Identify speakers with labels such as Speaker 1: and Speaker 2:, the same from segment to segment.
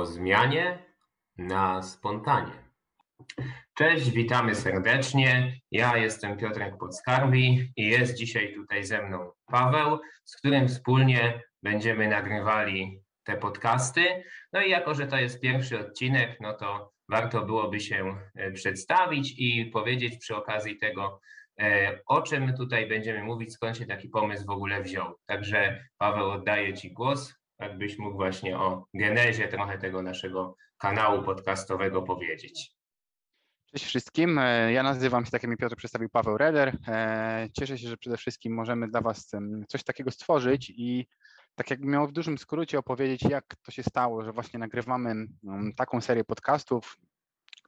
Speaker 1: o zmianie na spontanie. Cześć, witamy serdecznie. Ja jestem Piotrek Podskarbi i jest dzisiaj tutaj ze mną Paweł, z którym wspólnie będziemy nagrywali te podcasty. No i jako, że to jest pierwszy odcinek, no to warto byłoby się e, przedstawić i powiedzieć przy okazji tego, e, o czym tutaj będziemy mówić, skąd się taki pomysł w ogóle wziął. Także Paweł, oddaję Ci głos, jakbyś mógł właśnie o genezie trochę tego naszego kanału podcastowego powiedzieć.
Speaker 2: Cześć wszystkim. E, ja nazywam się, tak jak mi Piotr przedstawił, Paweł Reder. Cieszę się, że przede wszystkim możemy dla Was coś takiego stworzyć i tak jakbym miał w dużym skrócie opowiedzieć, jak to się stało, że właśnie nagrywamy taką serię podcastów,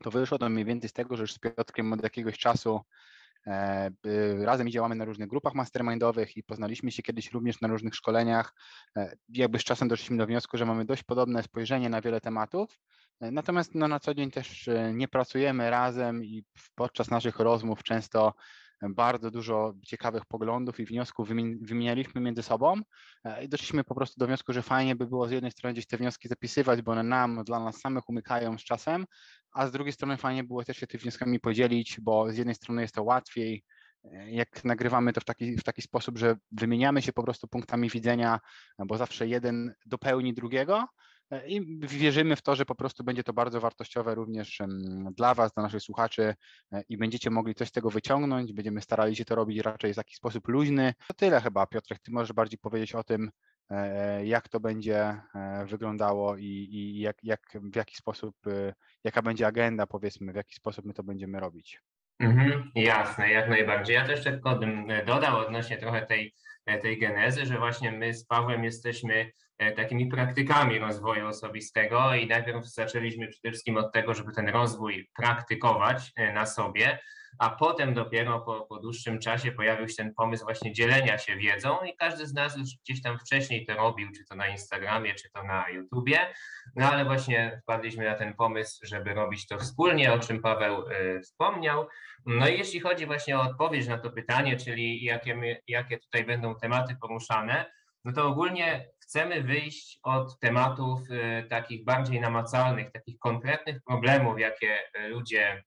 Speaker 2: to wyszło to mniej więcej z tego, że już z Piotrkiem od jakiegoś czasu e, razem działamy na różnych grupach mastermindowych i poznaliśmy się kiedyś również na różnych szkoleniach. E, jakby z czasem doszliśmy do wniosku, że mamy dość podobne spojrzenie na wiele tematów. E, natomiast no, na co dzień też nie pracujemy razem i podczas naszych rozmów często bardzo dużo ciekawych poglądów i wniosków wymienialiśmy między sobą e, i doszliśmy po prostu do wniosku, że fajnie by było z jednej strony gdzieś te wnioski zapisywać, bo one nam, dla nas samych umykają z czasem, a z drugiej strony fajnie było też się tymi wnioskami podzielić, bo z jednej strony jest to łatwiej, e, jak nagrywamy to w taki, w taki sposób, że wymieniamy się po prostu punktami widzenia, bo zawsze jeden dopełni drugiego, I wierzymy w to, że po prostu będzie to bardzo wartościowe również dla Was, dla naszych słuchaczy e, i będziecie mogli coś z tego wyciągnąć. Będziemy starali się to robić raczej w taki sposób luźny. To tyle chyba, Piotrek, Ty możesz bardziej powiedzieć o tym, e, jak to będzie wyglądało i, i jak, jak, w jaki sposób, jaka będzie agenda, powiedzmy, w jaki sposób my to będziemy robić.
Speaker 1: Mhm, jasne, jak najbardziej. Ja też tylko bym dodał odnośnie trochę tej, tej genezy, że właśnie my z Pawłem jesteśmy E, takimi praktykami rozwoju osobistego i najpierw zaczęliśmy przede wszystkim od tego, żeby ten rozwój praktykować e, na sobie, a potem dopiero po, po dłuższym czasie pojawił się ten pomysł właśnie dzielenia się wiedzą i każdy z nas już gdzieś tam wcześniej to robił, czy to na Instagramie, czy to na YouTubie, no ale właśnie wpadliśmy na ten pomysł, żeby robić to wspólnie, o czym Paweł y, wspomniał. No i jeśli chodzi właśnie o odpowiedź na to pytanie, czyli jakie, my, jakie tutaj będą tematy poruszane, no to ogólnie chcemy wyjść od tematów y, takich bardziej namacalnych, takich konkretnych problemów, jakie y, ludzie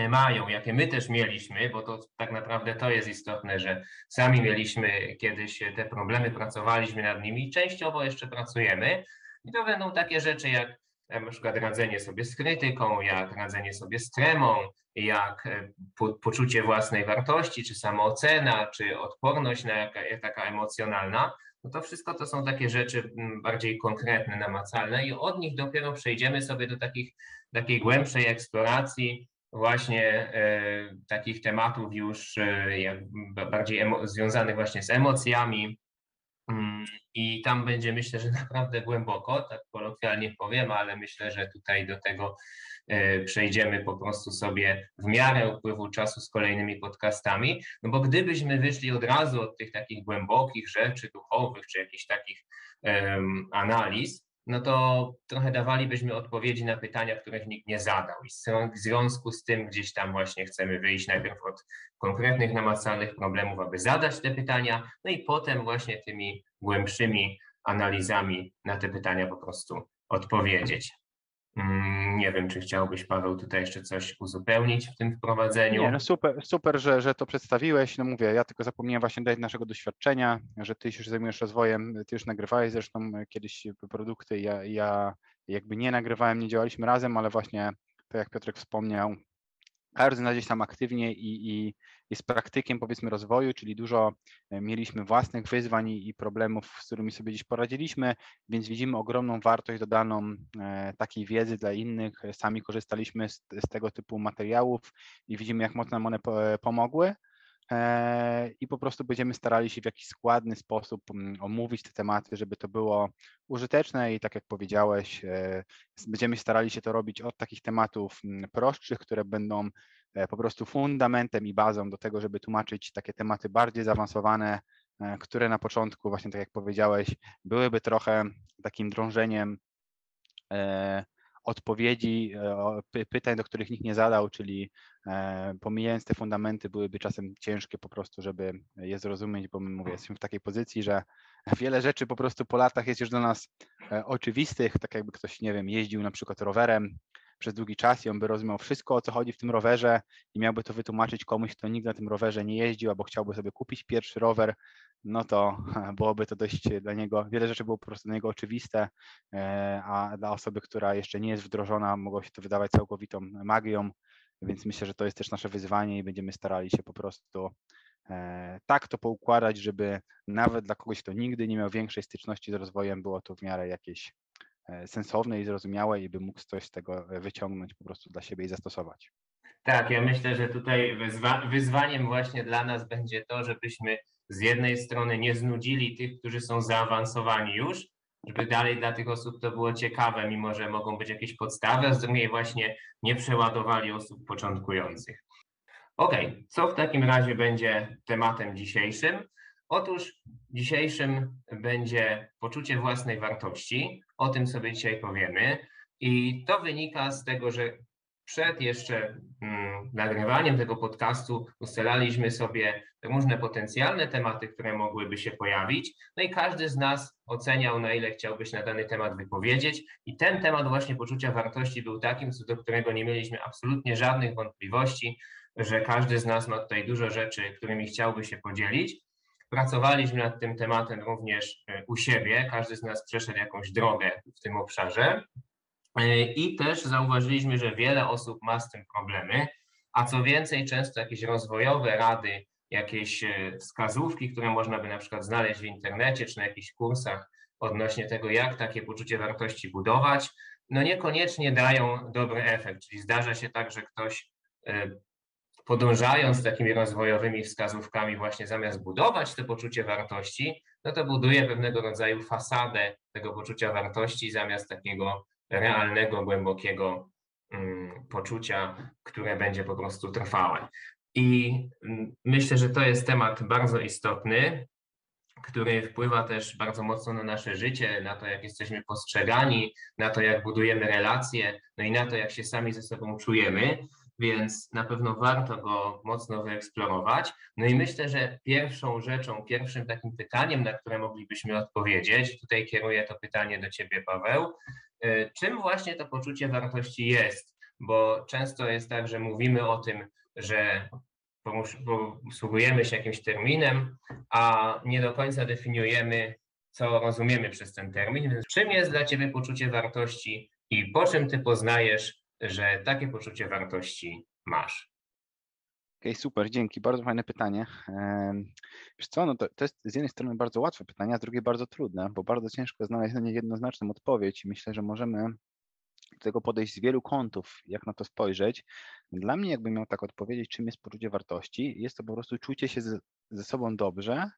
Speaker 1: y, mają, jakie my też mieliśmy, bo to tak naprawdę to jest istotne, że sami mieliśmy kiedyś te problemy, pracowaliśmy nad nimi częściowo jeszcze pracujemy. I to będą takie rzeczy jak na przykład radzenie sobie z krytyką, jak radzenie sobie z tremą, jak po, poczucie własnej wartości, czy samoocena, czy odporność na jaka, taka emocjonalna no to wszystko to są takie rzeczy mm, bardziej konkretne, namacalne i od nich dopiero przejdziemy sobie do takich, takiej głębszej eksploracji właśnie e, takich tematów już e, bardziej związanych właśnie z emocjami, i tam będzie myślę, że naprawdę głęboko, tak kolokwialnie powiem, ale myślę, że tutaj do tego E, przejdziemy po prostu sobie w miarę upływu czasu z kolejnymi podcastami, no bo gdybyśmy wyszli od razu od tych takich głębokich rzeczy duchowych, czy jakichś takich um, analiz, no to trochę dawalibyśmy odpowiedzi na pytania, których nikt nie zadał. I w związku z tym gdzieś tam właśnie chcemy wyjść najpierw od konkretnych, namacalnych problemów, aby zadać te pytania, no i potem właśnie tymi głębszymi analizami na te pytania po prostu odpowiedzieć. Mm, nie wiem, czy chciałbyś, Paweł, tutaj jeszcze coś uzupełnić w tym wprowadzeniu?
Speaker 2: Nie, no super, super że, że to przedstawiłeś. No mówię, ja tylko zapomniałem właśnie dać naszego doświadczenia, że ty się już zajmujesz rozwojem, ty już nagrywałeś zresztą kiedyś produkty, ja, ja jakby nie nagrywałem, nie działaliśmy razem, ale właśnie to jak Piotrek wspomniał, na gdzieś tam aktywnie i, i jest praktykiem powiedzmy rozwoju, czyli dużo e, mieliśmy własnych wyzwań i problemów, z którymi sobie dziś poradziliśmy, więc widzimy ogromną wartość dodaną e, takiej wiedzy dla innych. Sami korzystaliśmy z, z tego typu materiałów i widzimy, jak mocno nam one pomogły. E, i po prostu będziemy starali się w jakiś składny sposób mm, omówić te tematy, żeby to było użyteczne i tak jak powiedziałeś, e, będziemy starali się to robić od takich tematów mm, prostszych, które będą e, po prostu fundamentem i bazą do tego, żeby tłumaczyć takie tematy bardziej zaawansowane, które na początku, właśnie tak jak powiedziałeś, byłyby trochę takim drążeniem odpowiedzi, e, pytań, do których nikt nie zadał, czyli e, pomijając te fundamenty, byłyby czasem ciężkie po prostu, żeby je zrozumieć, bo my mówię, jesteśmy w takiej pozycji, że wiele rzeczy po prostu po latach jest już do nas e, oczywistych, tak jakby ktoś, nie wiem, jeździł na przykład rowerem przez długi czas i on by rozumiał wszystko, o co chodzi w tym rowerze i miałby to wytłumaczyć komuś, kto nigdy na tym rowerze nie jeździł albo chciałby sobie kupić pierwszy rower, no to byłoby to dość dla niego, wiele rzeczy było po prostu dla niego oczywiste, e, a dla osoby, która jeszcze nie jest wdrożona, mogło się to wydawać całkowitą magią, więc myślę, że to jest też nasze wyzwanie i będziemy starali się po prostu e, tak to poukładać, żeby nawet dla kogoś, kto nigdy nie miał większej styczności z rozwojem, było to w miarę jakieś sensowne i zrozumiałe i by mógł coś z tego wyciągnąć po prostu dla siebie i zastosować.
Speaker 1: Tak, ja myślę, że tutaj wyzwa wyzwaniem właśnie dla nas będzie to, żebyśmy z jednej strony nie znudzili tych, którzy są zaawansowani już, żeby dalej dla tych osób to było ciekawe, mimo że mogą być jakieś podstawy, a z drugiej właśnie nie przeładowali osób początkujących. Ok, co w takim razie będzie tematem dzisiejszym? Otóż dzisiejszym będzie poczucie własnej wartości. O tym sobie dzisiaj powiemy. I to wynika z tego, że przed jeszcze mm, nagrywaniem tego podcastu ustalaliśmy sobie różne potencjalne tematy, które mogłyby się pojawić. No i każdy z nas oceniał, na ile chciałby się na dany temat wypowiedzieć. I ten temat właśnie poczucia wartości był takim, co do którego nie mieliśmy absolutnie żadnych wątpliwości, że każdy z nas ma tutaj dużo rzeczy, którymi chciałby się podzielić. Pracowaliśmy nad tym tematem również e, u siebie. Każdy z nas przeszedł jakąś drogę w tym obszarze. E, I też zauważyliśmy, że wiele osób ma z tym problemy, a co więcej, często jakieś rozwojowe rady, jakieś e, wskazówki, które można by na przykład znaleźć w internecie czy na jakichś kursach odnośnie tego, jak takie poczucie wartości budować, no niekoniecznie dają dobry efekt. Czyli zdarza się tak, że ktoś podążając takimi rozwojowymi wskazówkami, właśnie zamiast budować to poczucie wartości, no to buduje pewnego rodzaju fasadę tego poczucia wartości zamiast takiego realnego, głębokiego mm, poczucia, które będzie po prostu trwałe. I mm, myślę, że to jest temat bardzo istotny, który wpływa też bardzo mocno na nasze życie, na to, jak jesteśmy postrzegani, na to, jak budujemy relacje, no i na to, jak się sami ze sobą czujemy więc na pewno warto go mocno wyeksplorować. No i myślę, że pierwszą rzeczą, pierwszym takim pytaniem, na które moglibyśmy odpowiedzieć, tutaj kieruję to pytanie do Ciebie, Paweł, y, czym właśnie to poczucie wartości jest? Bo często jest tak, że mówimy o tym, że posługujemy się jakimś terminem, a nie do końca definiujemy, co rozumiemy przez ten termin. Więc czym jest dla Ciebie poczucie wartości i po czym Ty poznajesz że takie poczucie wartości masz?
Speaker 2: Okej, okay, super, dzięki. Bardzo fajne pytanie. Wiesz co, no to, to jest z jednej strony bardzo łatwe pytanie, a z drugiej bardzo trudne, bo bardzo ciężko znaleźć na nie jednoznaczną odpowiedź myślę, że możemy do tego podejść z wielu kątów, jak na to spojrzeć. Dla mnie, jakbym miał tak odpowiedzieć, czym jest poczucie wartości, jest to po prostu czucie się z, ze sobą dobrze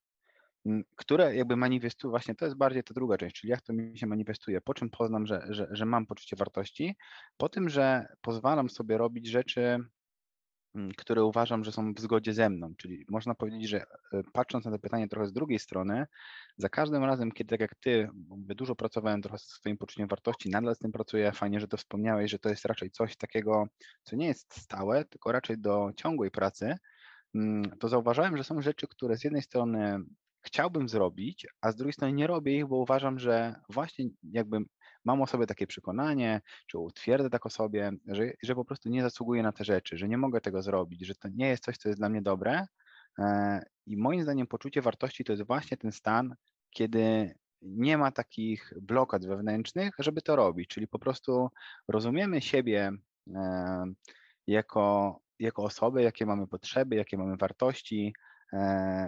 Speaker 2: które jakby manifestuje, właśnie to jest bardziej ta druga część, czyli jak to mi się manifestuje, po czym poznam, że, że, że mam poczucie wartości, po tym, że pozwalam sobie robić rzeczy, które uważam, że są w zgodzie ze mną. Czyli można powiedzieć, że e, patrząc na to pytanie trochę z drugiej strony, za każdym razem, kiedy tak jak ty, dużo pracowałem trochę z swoim poczuciem wartości, nadal z tym pracuję, fajnie, że to wspomniałeś, że to jest raczej coś takiego, co nie jest stałe, tylko raczej do ciągłej pracy, to zauważałem, że są rzeczy, które z jednej strony chciałbym zrobić, a z drugiej strony nie robię ich, bo uważam, że właśnie jakby mam o sobie takie przekonanie, czy utwierdzę tak o sobie, że, że po prostu nie zasługuję na te rzeczy, że nie mogę tego zrobić, że to nie jest coś, co jest dla mnie dobre. E, I moim zdaniem poczucie wartości to jest właśnie ten stan, kiedy nie ma takich blokad wewnętrznych, żeby to robić, czyli po prostu rozumiemy siebie e, jako, jako osoby, jakie mamy potrzeby, jakie mamy wartości,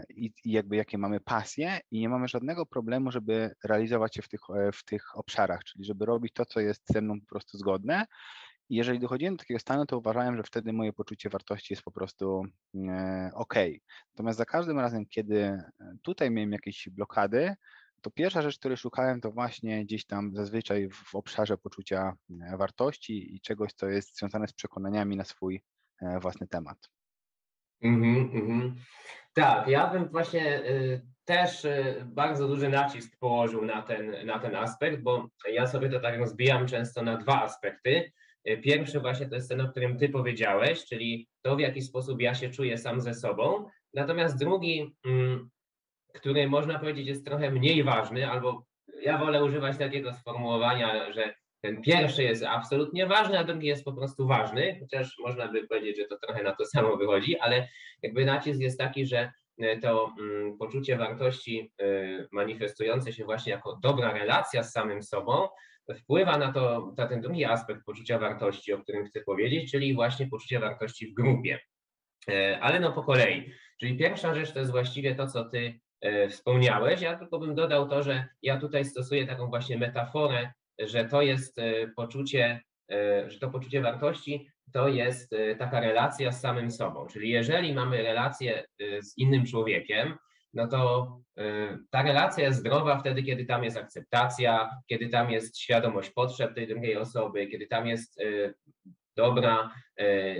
Speaker 2: i, i jakby jakie mamy pasje i nie mamy żadnego problemu, żeby realizować się w tych, e, w tych obszarach, czyli żeby robić to, co jest ze mną po prostu zgodne. I jeżeli dochodziłem do takiego stanu, to uważałem, że wtedy moje poczucie wartości jest po prostu e, ok. Natomiast za każdym razem, kiedy tutaj miałem jakieś blokady, to pierwsza rzecz, której szukałem, to właśnie gdzieś tam zazwyczaj w obszarze poczucia wartości i czegoś, co jest związane z przekonaniami na swój własny temat.
Speaker 1: Mm-hmm, mm-hmm. Tak, ja bym właśnie y, też y, bardzo duży nacisk położył na ten, na ten aspekt, bo ja sobie to tak rozbijam często na dwa aspekty. Y, pierwszy właśnie to jest ten, o którym ty powiedziałeś, czyli to, w jaki sposób ja się czuję sam ze sobą. Natomiast drugi, mm, który można powiedzieć jest trochę mniej ważny, albo ja wolę używać takiego sformułowania, że ten pierwszy jest absolutnie ważny, a drugi jest po prostu ważny, chociaż można by powiedzieć, że to trochę na to samo wychodzi, ale jakby nacisk jest taki, że e, to mm, poczucie wartości e, manifestujące się właśnie jako dobra relacja z samym sobą wpływa na to, na ten drugi aspekt poczucia wartości, o którym chcę powiedzieć, czyli właśnie poczucie wartości w grupie. E, ale no po kolei. Czyli pierwsza rzecz to jest właściwie to, co ty wspomniałeś. Ja tylko bym dodał to, że ja tutaj stosuję taką właśnie metaforę że to jest e, poczucie, e, że to poczucie wartości to jest e, taka relacja z samym sobą. Czyli jeżeli mamy relację z innym człowiekiem, no to ta relacja jest zdrowa wtedy, kiedy tam jest akceptacja, kiedy tam jest świadomość potrzeb tej drugiej osoby, kiedy tam jest dobra,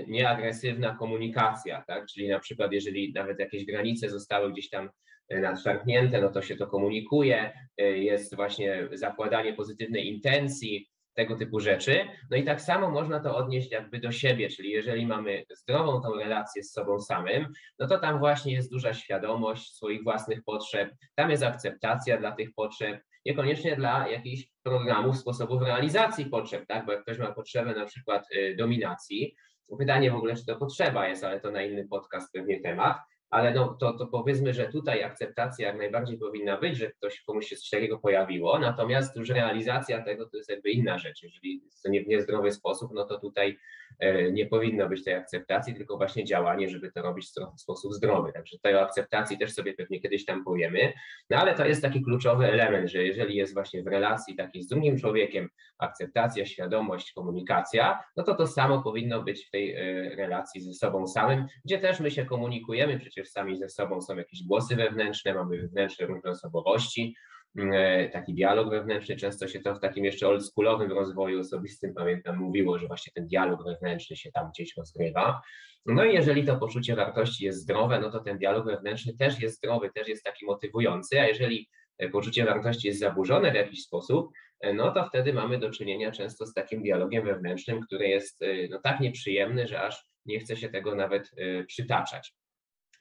Speaker 1: nieagresywna komunikacja, tak? Czyli na przykład, jeżeli nawet jakieś granice zostały gdzieś tam E, nadszarpnięte, no to się to komunikuje, e, jest właśnie zakładanie pozytywnej intencji, tego typu rzeczy. No i tak samo można to odnieść jakby do siebie, czyli jeżeli mamy zdrową tą relację z sobą samym, no to tam właśnie jest duża świadomość swoich własnych potrzeb, tam jest akceptacja dla tych potrzeb, niekoniecznie dla jakichś programów, sposobów realizacji potrzeb, tak? Bo jak ktoś ma potrzebę na przykład e, dominacji, pytanie w ogóle, czy to potrzeba jest, ale to na inny podcast pewnie temat, ale no, to, to powiedzmy, że tutaj akceptacja jak najbardziej powinna być, że ktoś komuś się coś takiego pojawiło, natomiast już realizacja tego to jest jakby inna rzecz. Jeżeli to nie w niezdrowy sposób, no to tutaj e, nie powinno być tej akceptacji, tylko właśnie działanie, żeby to robić w sposób zdrowy. Także o akceptacji też sobie pewnie kiedyś tam powiemy, no ale to jest taki kluczowy element, że jeżeli jest właśnie w relacji takiej z drugim człowiekiem akceptacja, świadomość, komunikacja, no to to samo powinno być w tej e, relacji ze sobą samym, gdzie też my się komunikujemy, przecież przecież sami ze sobą są jakieś głosy wewnętrzne, mamy wewnętrzne różne osobowości, mm, e, taki dialog wewnętrzny, często się to w takim jeszcze oldschoolowym rozwoju osobistym, pamiętam, mówiło, że właśnie ten dialog wewnętrzny się tam gdzieś rozgrywa. No i jeżeli to poczucie wartości jest zdrowe, no to ten dialog wewnętrzny też jest zdrowy, też jest taki motywujący, a jeżeli e, poczucie wartości jest zaburzone w jakiś sposób, e, no to wtedy mamy do czynienia często z takim dialogiem wewnętrznym, który jest no, tak nieprzyjemny, że aż nie chce się tego nawet przytaczać.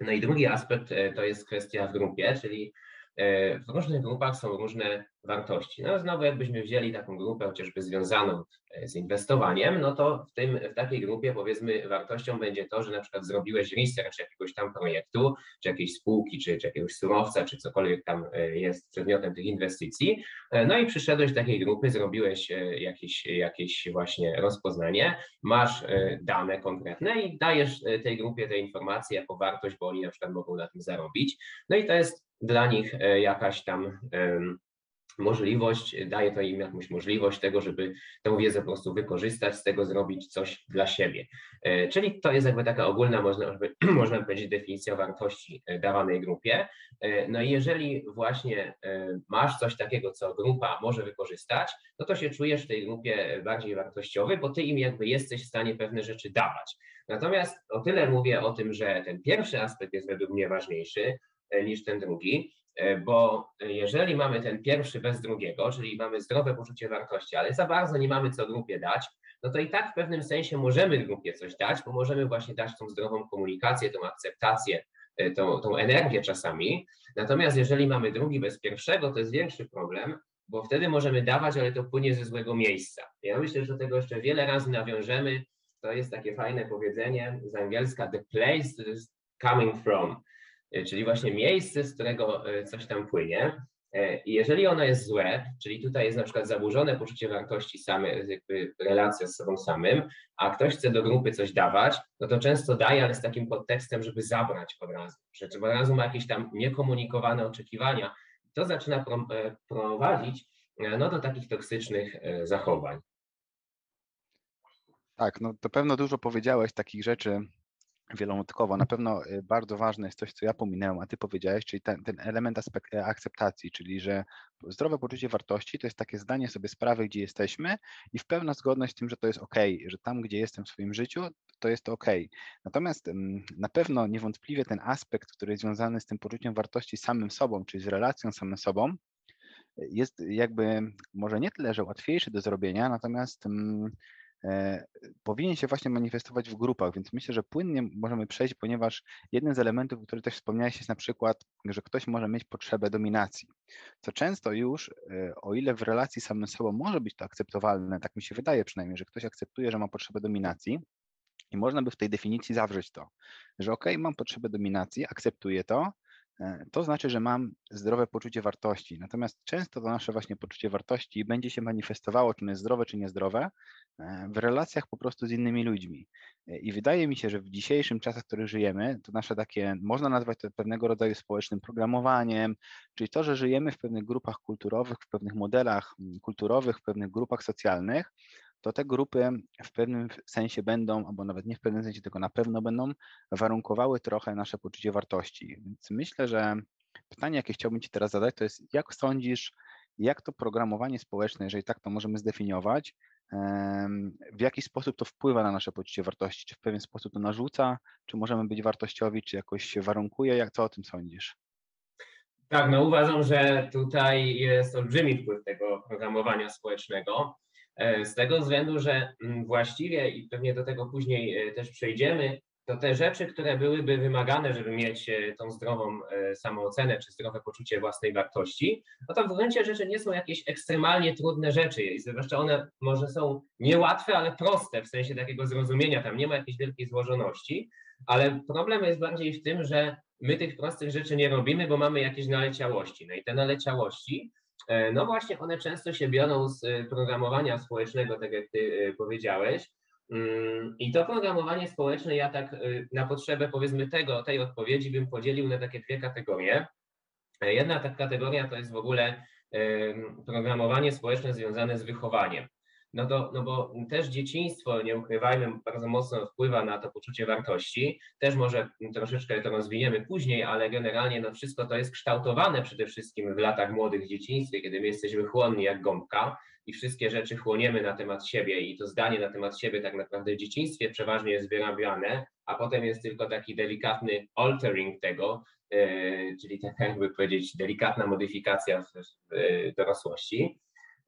Speaker 1: No i drugi aspekt e, to jest kwestia w grupie, czyli e, w różnych grupach są różne wartości. No znowu jakbyśmy wzięli taką grupę chociażby związaną e, z inwestowaniem, no to w, tym, w takiej grupie powiedzmy wartością będzie to, że na przykład zrobiłeś research jakiegoś tam projektu, czy jakiejś spółki, czy, czy jakiegoś surowca, czy cokolwiek tam jest przedmiotem tych inwestycji, no i przyszedłeś do takiej grupy, zrobiłeś jakieś, jakieś właśnie rozpoznanie, masz dane konkretne i dajesz tej grupie te informacje jako wartość, bo oni na przykład mogą na tym zarobić. No i to jest dla nich jakaś tam możliwość, daje to im jakąś możliwość tego, żeby tę wiedzę po prostu wykorzystać, z tego zrobić coś dla siebie. E, czyli to jest jakby taka ogólna, można, można powiedzieć, definicja wartości e, dawanej grupie. E, no i jeżeli właśnie masz coś takiego, co grupa może wykorzystać, no to się czujesz w tej grupie bardziej wartościowy, bo ty im jakby jesteś w stanie pewne rzeczy dawać. Natomiast o tyle mówię o tym, że ten pierwszy aspekt jest według mnie ważniejszy niż ten drugi, bo jeżeli mamy ten pierwszy bez drugiego, czyli mamy zdrowe poczucie wartości, ale za bardzo nie mamy co grupie dać, no to i tak w pewnym sensie możemy grupie coś dać, bo możemy właśnie dać tą zdrową komunikację, tą akceptację, e, tą, tą energię czasami. Natomiast jeżeli mamy drugi bez pierwszego, to jest większy problem, bo wtedy możemy dawać, ale to płynie ze złego miejsca. Ja myślę, że do tego jeszcze wiele razy nawiążemy. To jest takie fajne powiedzenie z angielska, the place is coming from. E, czyli właśnie miejsce, z którego e, coś tam płynie. E, I jeżeli ono jest złe, czyli tutaj jest na przykład zaburzone poczucie wartości samej, jakby relacja z sobą samym, a ktoś chce do grupy coś dawać, no to często daje, ale z takim podtekstem, żeby zabrać od razu, że od razu ma jakieś tam niekomunikowane oczekiwania. To zaczyna prowadzić no, do takich toksycznych zachowań.
Speaker 2: Tak, no to pewno dużo powiedziałeś takich rzeczy, wielowątkowo. Na pewno y, bardzo ważne jest coś, co ja pominęłem, a ty powiedziałeś, czyli ten, ten element aspekt, e, akceptacji, czyli że zdrowe poczucie wartości to jest takie zdanie sobie sprawy, gdzie jesteśmy i w pełna zgodność z tym, że to jest ok, że tam, gdzie jestem w swoim życiu, to jest ok. Natomiast na pewno niewątpliwie ten aspekt, który jest związany z tym poczuciem wartości samym sobą, czyli z relacją samym sobą, jest jakby może nie tyle, że łatwiejszy do zrobienia, natomiast e, powinien się właśnie manifestować w grupach, więc myślę, że płynnie możemy przejść, ponieważ jeden z elementów, który też wspomniałeś, jest na przykład, że ktoś może mieć potrzebę dominacji, co często już, e, o ile w relacji samym sobą może być to akceptowalne, tak mi się wydaje przynajmniej, że ktoś akceptuje, że ma potrzebę dominacji, i można by w tej definicji zawrzeć to, że ok, mam potrzebę dominacji, akceptuję to, E, to znaczy, że mam zdrowe poczucie wartości. Natomiast często to nasze właśnie poczucie wartości będzie się manifestowało, czy jest zdrowe, czy niezdrowe, e, w relacjach po prostu z innymi ludźmi. E, I wydaje mi się, że w dzisiejszym czasach, w których żyjemy, to nasze takie, można nazwać to pewnego rodzaju społecznym programowaniem, czyli to, że żyjemy w pewnych grupach kulturowych, w pewnych modelach mm, kulturowych, w pewnych grupach socjalnych, to te grupy w pewnym sensie będą, albo nawet nie w pewnym sensie, tylko na pewno będą warunkowały trochę nasze poczucie wartości. Więc myślę, że pytanie, jakie chciałbym Ci teraz zadać, to jest jak sądzisz, jak to programowanie społeczne, jeżeli tak to możemy zdefiniować, w jaki sposób to wpływa na nasze poczucie wartości? Czy w pewien sposób to narzuca, czy możemy być wartościowi, czy jakoś się warunkuje? Jak, co o tym sądzisz?
Speaker 1: Tak, no uważam, że tutaj jest olbrzymi wpływ tego programowania społecznego. E, z tego względu, że mm, właściwie i pewnie do tego później e, też przejdziemy, to te rzeczy, które byłyby wymagane, żeby mieć e, tą zdrową samoocenę czy zdrowe poczucie własnej wartości, no to w gruncie rzeczy nie są jakieś ekstremalnie trudne rzeczy. Zwłaszcza one może są niełatwe, ale proste w sensie takiego zrozumienia. Tam nie ma jakiejś wielkiej złożoności, ale problem jest bardziej w tym, że my tych prostych rzeczy nie robimy, bo mamy jakieś naleciałości. No i te naleciałości no właśnie, one często się biorą z e, programowania społecznego, tak jak ty e, powiedziałeś. Mm, I to programowanie społeczne ja tak na potrzebę powiedzmy tego, tej odpowiedzi bym podzielił na takie dwie kategorie. Jedna taka kategoria to jest w ogóle programowanie społeczne związane z wychowaniem no, to, no bo też dzieciństwo, nie ukrywajmy, bardzo mocno wpływa na to poczucie wartości. Też może troszeczkę to rozwiniemy później, ale generalnie no wszystko to jest kształtowane przede wszystkim w latach młodych w dzieciństwie, kiedy my jesteśmy chłonni jak gąbka i wszystkie rzeczy chłoniemy na temat siebie i to zdanie na temat siebie tak naprawdę w dzieciństwie przeważnie jest wyrabiane, a potem jest tylko taki delikatny altering tego, yy, czyli taka jakby powiedzieć delikatna modyfikacja w, w dorosłości.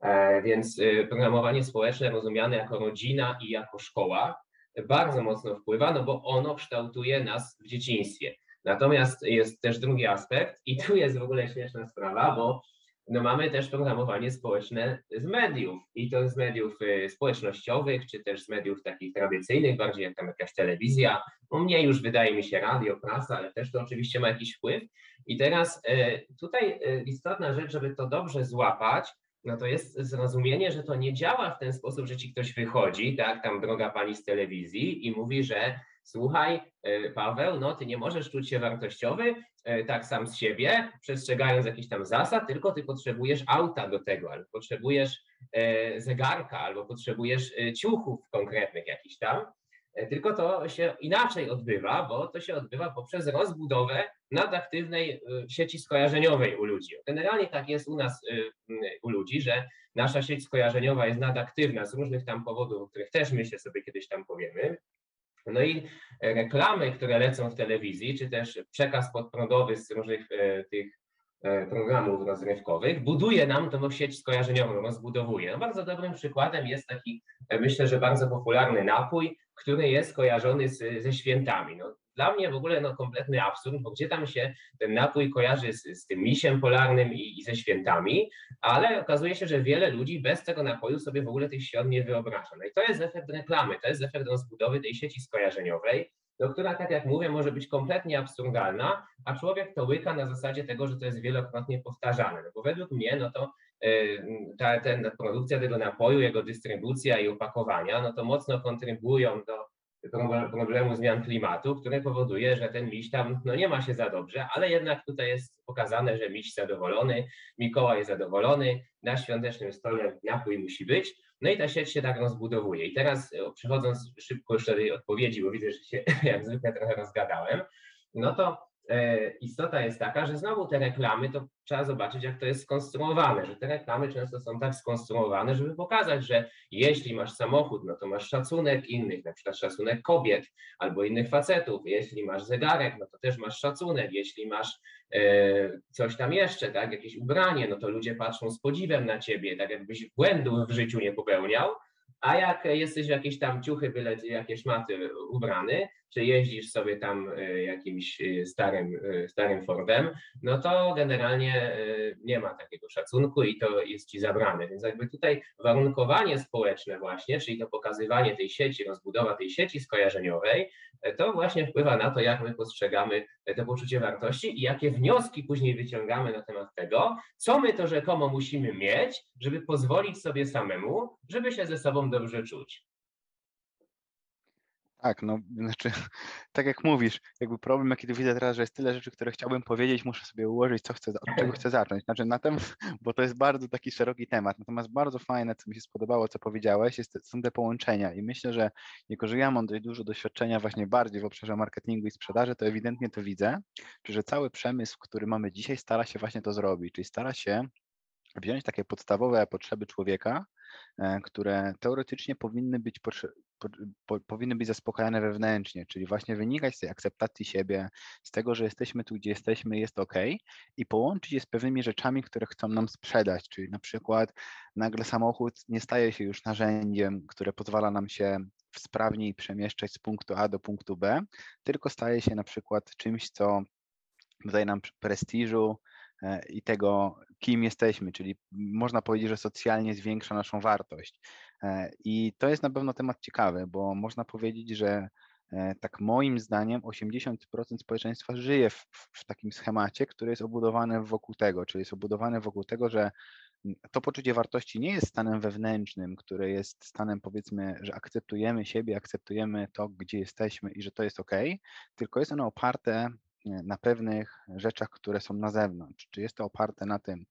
Speaker 1: E, więc y, programowanie społeczne rozumiane jako rodzina i jako szkoła bardzo mocno wpływa, no bo ono kształtuje nas w dzieciństwie. Natomiast jest też drugi aspekt i tu jest w ogóle śmieszna sprawa, bo no mamy też programowanie społeczne z mediów i to z mediów y, społecznościowych, czy też z mediów takich tradycyjnych, bardziej jak tam jakaś telewizja, no mniej już wydaje mi się radio, prasa, ale też to oczywiście ma jakiś wpływ. I teraz y, tutaj istotna rzecz, żeby to dobrze złapać, no to jest zrozumienie, że to nie działa w ten sposób, że ci ktoś wychodzi, tak, tam droga pani z telewizji i mówi, że słuchaj, e, Paweł, no ty nie możesz czuć się wartościowy e, tak sam z siebie, przestrzegając jakichś tam zasad, tylko ty potrzebujesz auta do tego, albo potrzebujesz e, zegarka, albo potrzebujesz ciuchów konkretnych jakichś tam. Tylko to się inaczej odbywa, bo to się odbywa poprzez rozbudowę nadaktywnej y, sieci skojarzeniowej u ludzi. Generalnie tak jest u nas, y, u ludzi, że nasza sieć skojarzeniowa jest nadaktywna z różnych tam powodów, o których też myślę sobie kiedyś tam powiemy. No i reklamy, które lecą w telewizji, czy też przekaz podprądowy z różnych e, tych e, programów rozrywkowych, buduje nam tą sieć skojarzeniową, rozbudowuje. No bardzo dobrym przykładem jest taki, e, myślę, że bardzo popularny napój, który jest kojarzony z, ze świętami. No, dla mnie w ogóle no, kompletny absurd, bo gdzie tam się ten napój kojarzy z, z tym misiem polarnym i, i, ze świętami, ale okazuje się, że wiele ludzi bez tego napoju sobie w ogóle tych świąt nie wyobraża. No i to jest efekt reklamy, to jest efekt rozbudowy tej sieci skojarzeniowej, no, która, tak jak mówię, może być kompletnie absurdalna, a człowiek to łyka na zasadzie tego, że to jest wielokrotnie powtarzane. No bo według mnie, no to ta, ten, produkcja tego napoju, jego dystrybucja i opakowania, no to mocno kontrybują do problemu zmian klimatu, które powoduje, że ten miś tam no nie ma się za dobrze, ale jednak tutaj jest pokazane, że miś zadowolony, Mikołaj jest zadowolony, na świątecznym stole napój musi być, no i ta sieć się tak rozbudowuje. I teraz e, przechodząc szybko już do tej odpowiedzi, bo widzę, że się jak zwykle trochę rozgadałem, no to istota jest taka, że znowu te reklamy, to trzeba zobaczyć, jak to jest skonstruowane, że te reklamy często są tak skonstruowane, żeby pokazać, że jeśli masz samochód, no to masz szacunek innych, na przykład szacunek kobiet albo innych facetów, jeśli masz zegarek, no to też masz szacunek, jeśli masz e, coś tam jeszcze, tak, jakieś ubranie, no to ludzie patrzą z podziwem na ciebie, tak jakbyś błędów w życiu nie popełniał, A jak jesteś w jakieś tam ciuchy, byle jakieś szmaty ubrany, czy jeździsz sobie tam e, jakimś e, starym, e, starym Fordem, no to generalnie nie ma takiego szacunku i to jest ci zabrane. Więc jakby tutaj warunkowanie społeczne właśnie, czyli to pokazywanie tej sieci, rozbudowa tej sieci skojarzeniowej, to właśnie wpływa na to, jak my postrzegamy to poczucie wartości i jakie wnioski później wyciągamy na temat tego, co my to rzekomo musimy mieć, żeby pozwolić sobie samemu, żeby się ze sobą dobrze czuć.
Speaker 2: Tak, no znaczy, tak jak mówisz, jakby problem, jaki tu widzę teraz, że jest tyle rzeczy, które chciałbym powiedzieć, muszę sobie ułożyć, co chcę, od czego chcę zacząć. Znaczy na tym, bo to jest bardzo taki szeroki temat. Natomiast bardzo fajne, co mi się spodobało, co powiedziałeś, jest, są te połączenia i myślę, że jako, że ja mam dość dużo doświadczenia właśnie bardziej w obszarze marketingu i sprzedaży, to ewidentnie to widzę, że cały przemysł, który mamy dzisiaj, stara się właśnie to zrobić, czyli stara się wziąć takie podstawowe potrzeby człowieka, e, które teoretycznie powinny być, po, powinny być zaspokajane wewnętrznie, czyli właśnie wynikać z tej akceptacji siebie, z tego, że jesteśmy tu, gdzie jesteśmy, jest ok, i połączyć je z pewnymi rzeczami, które chcą nam sprzedać, czyli na przykład nagle samochód nie staje się już narzędziem, które pozwala nam się sprawniej przemieszczać z punktu A do punktu B, tylko staje się na przykład czymś, co daje nam prestiżu, E, i tego, kim jesteśmy, czyli można powiedzieć, że socjalnie zwiększa naszą wartość. E, I to jest na pewno temat ciekawy, bo można powiedzieć, że e, tak moim zdaniem 80% społeczeństwa żyje w, w, takim schemacie, który jest obudowany wokół tego, czyli jest obudowany wokół tego, że to poczucie wartości nie jest stanem wewnętrznym, które jest stanem powiedzmy, że akceptujemy siebie, akceptujemy to, gdzie jesteśmy i że to jest ok, tylko jest ono oparte na pewnych rzeczach, które są na zewnątrz. Czy jest to oparte na tym,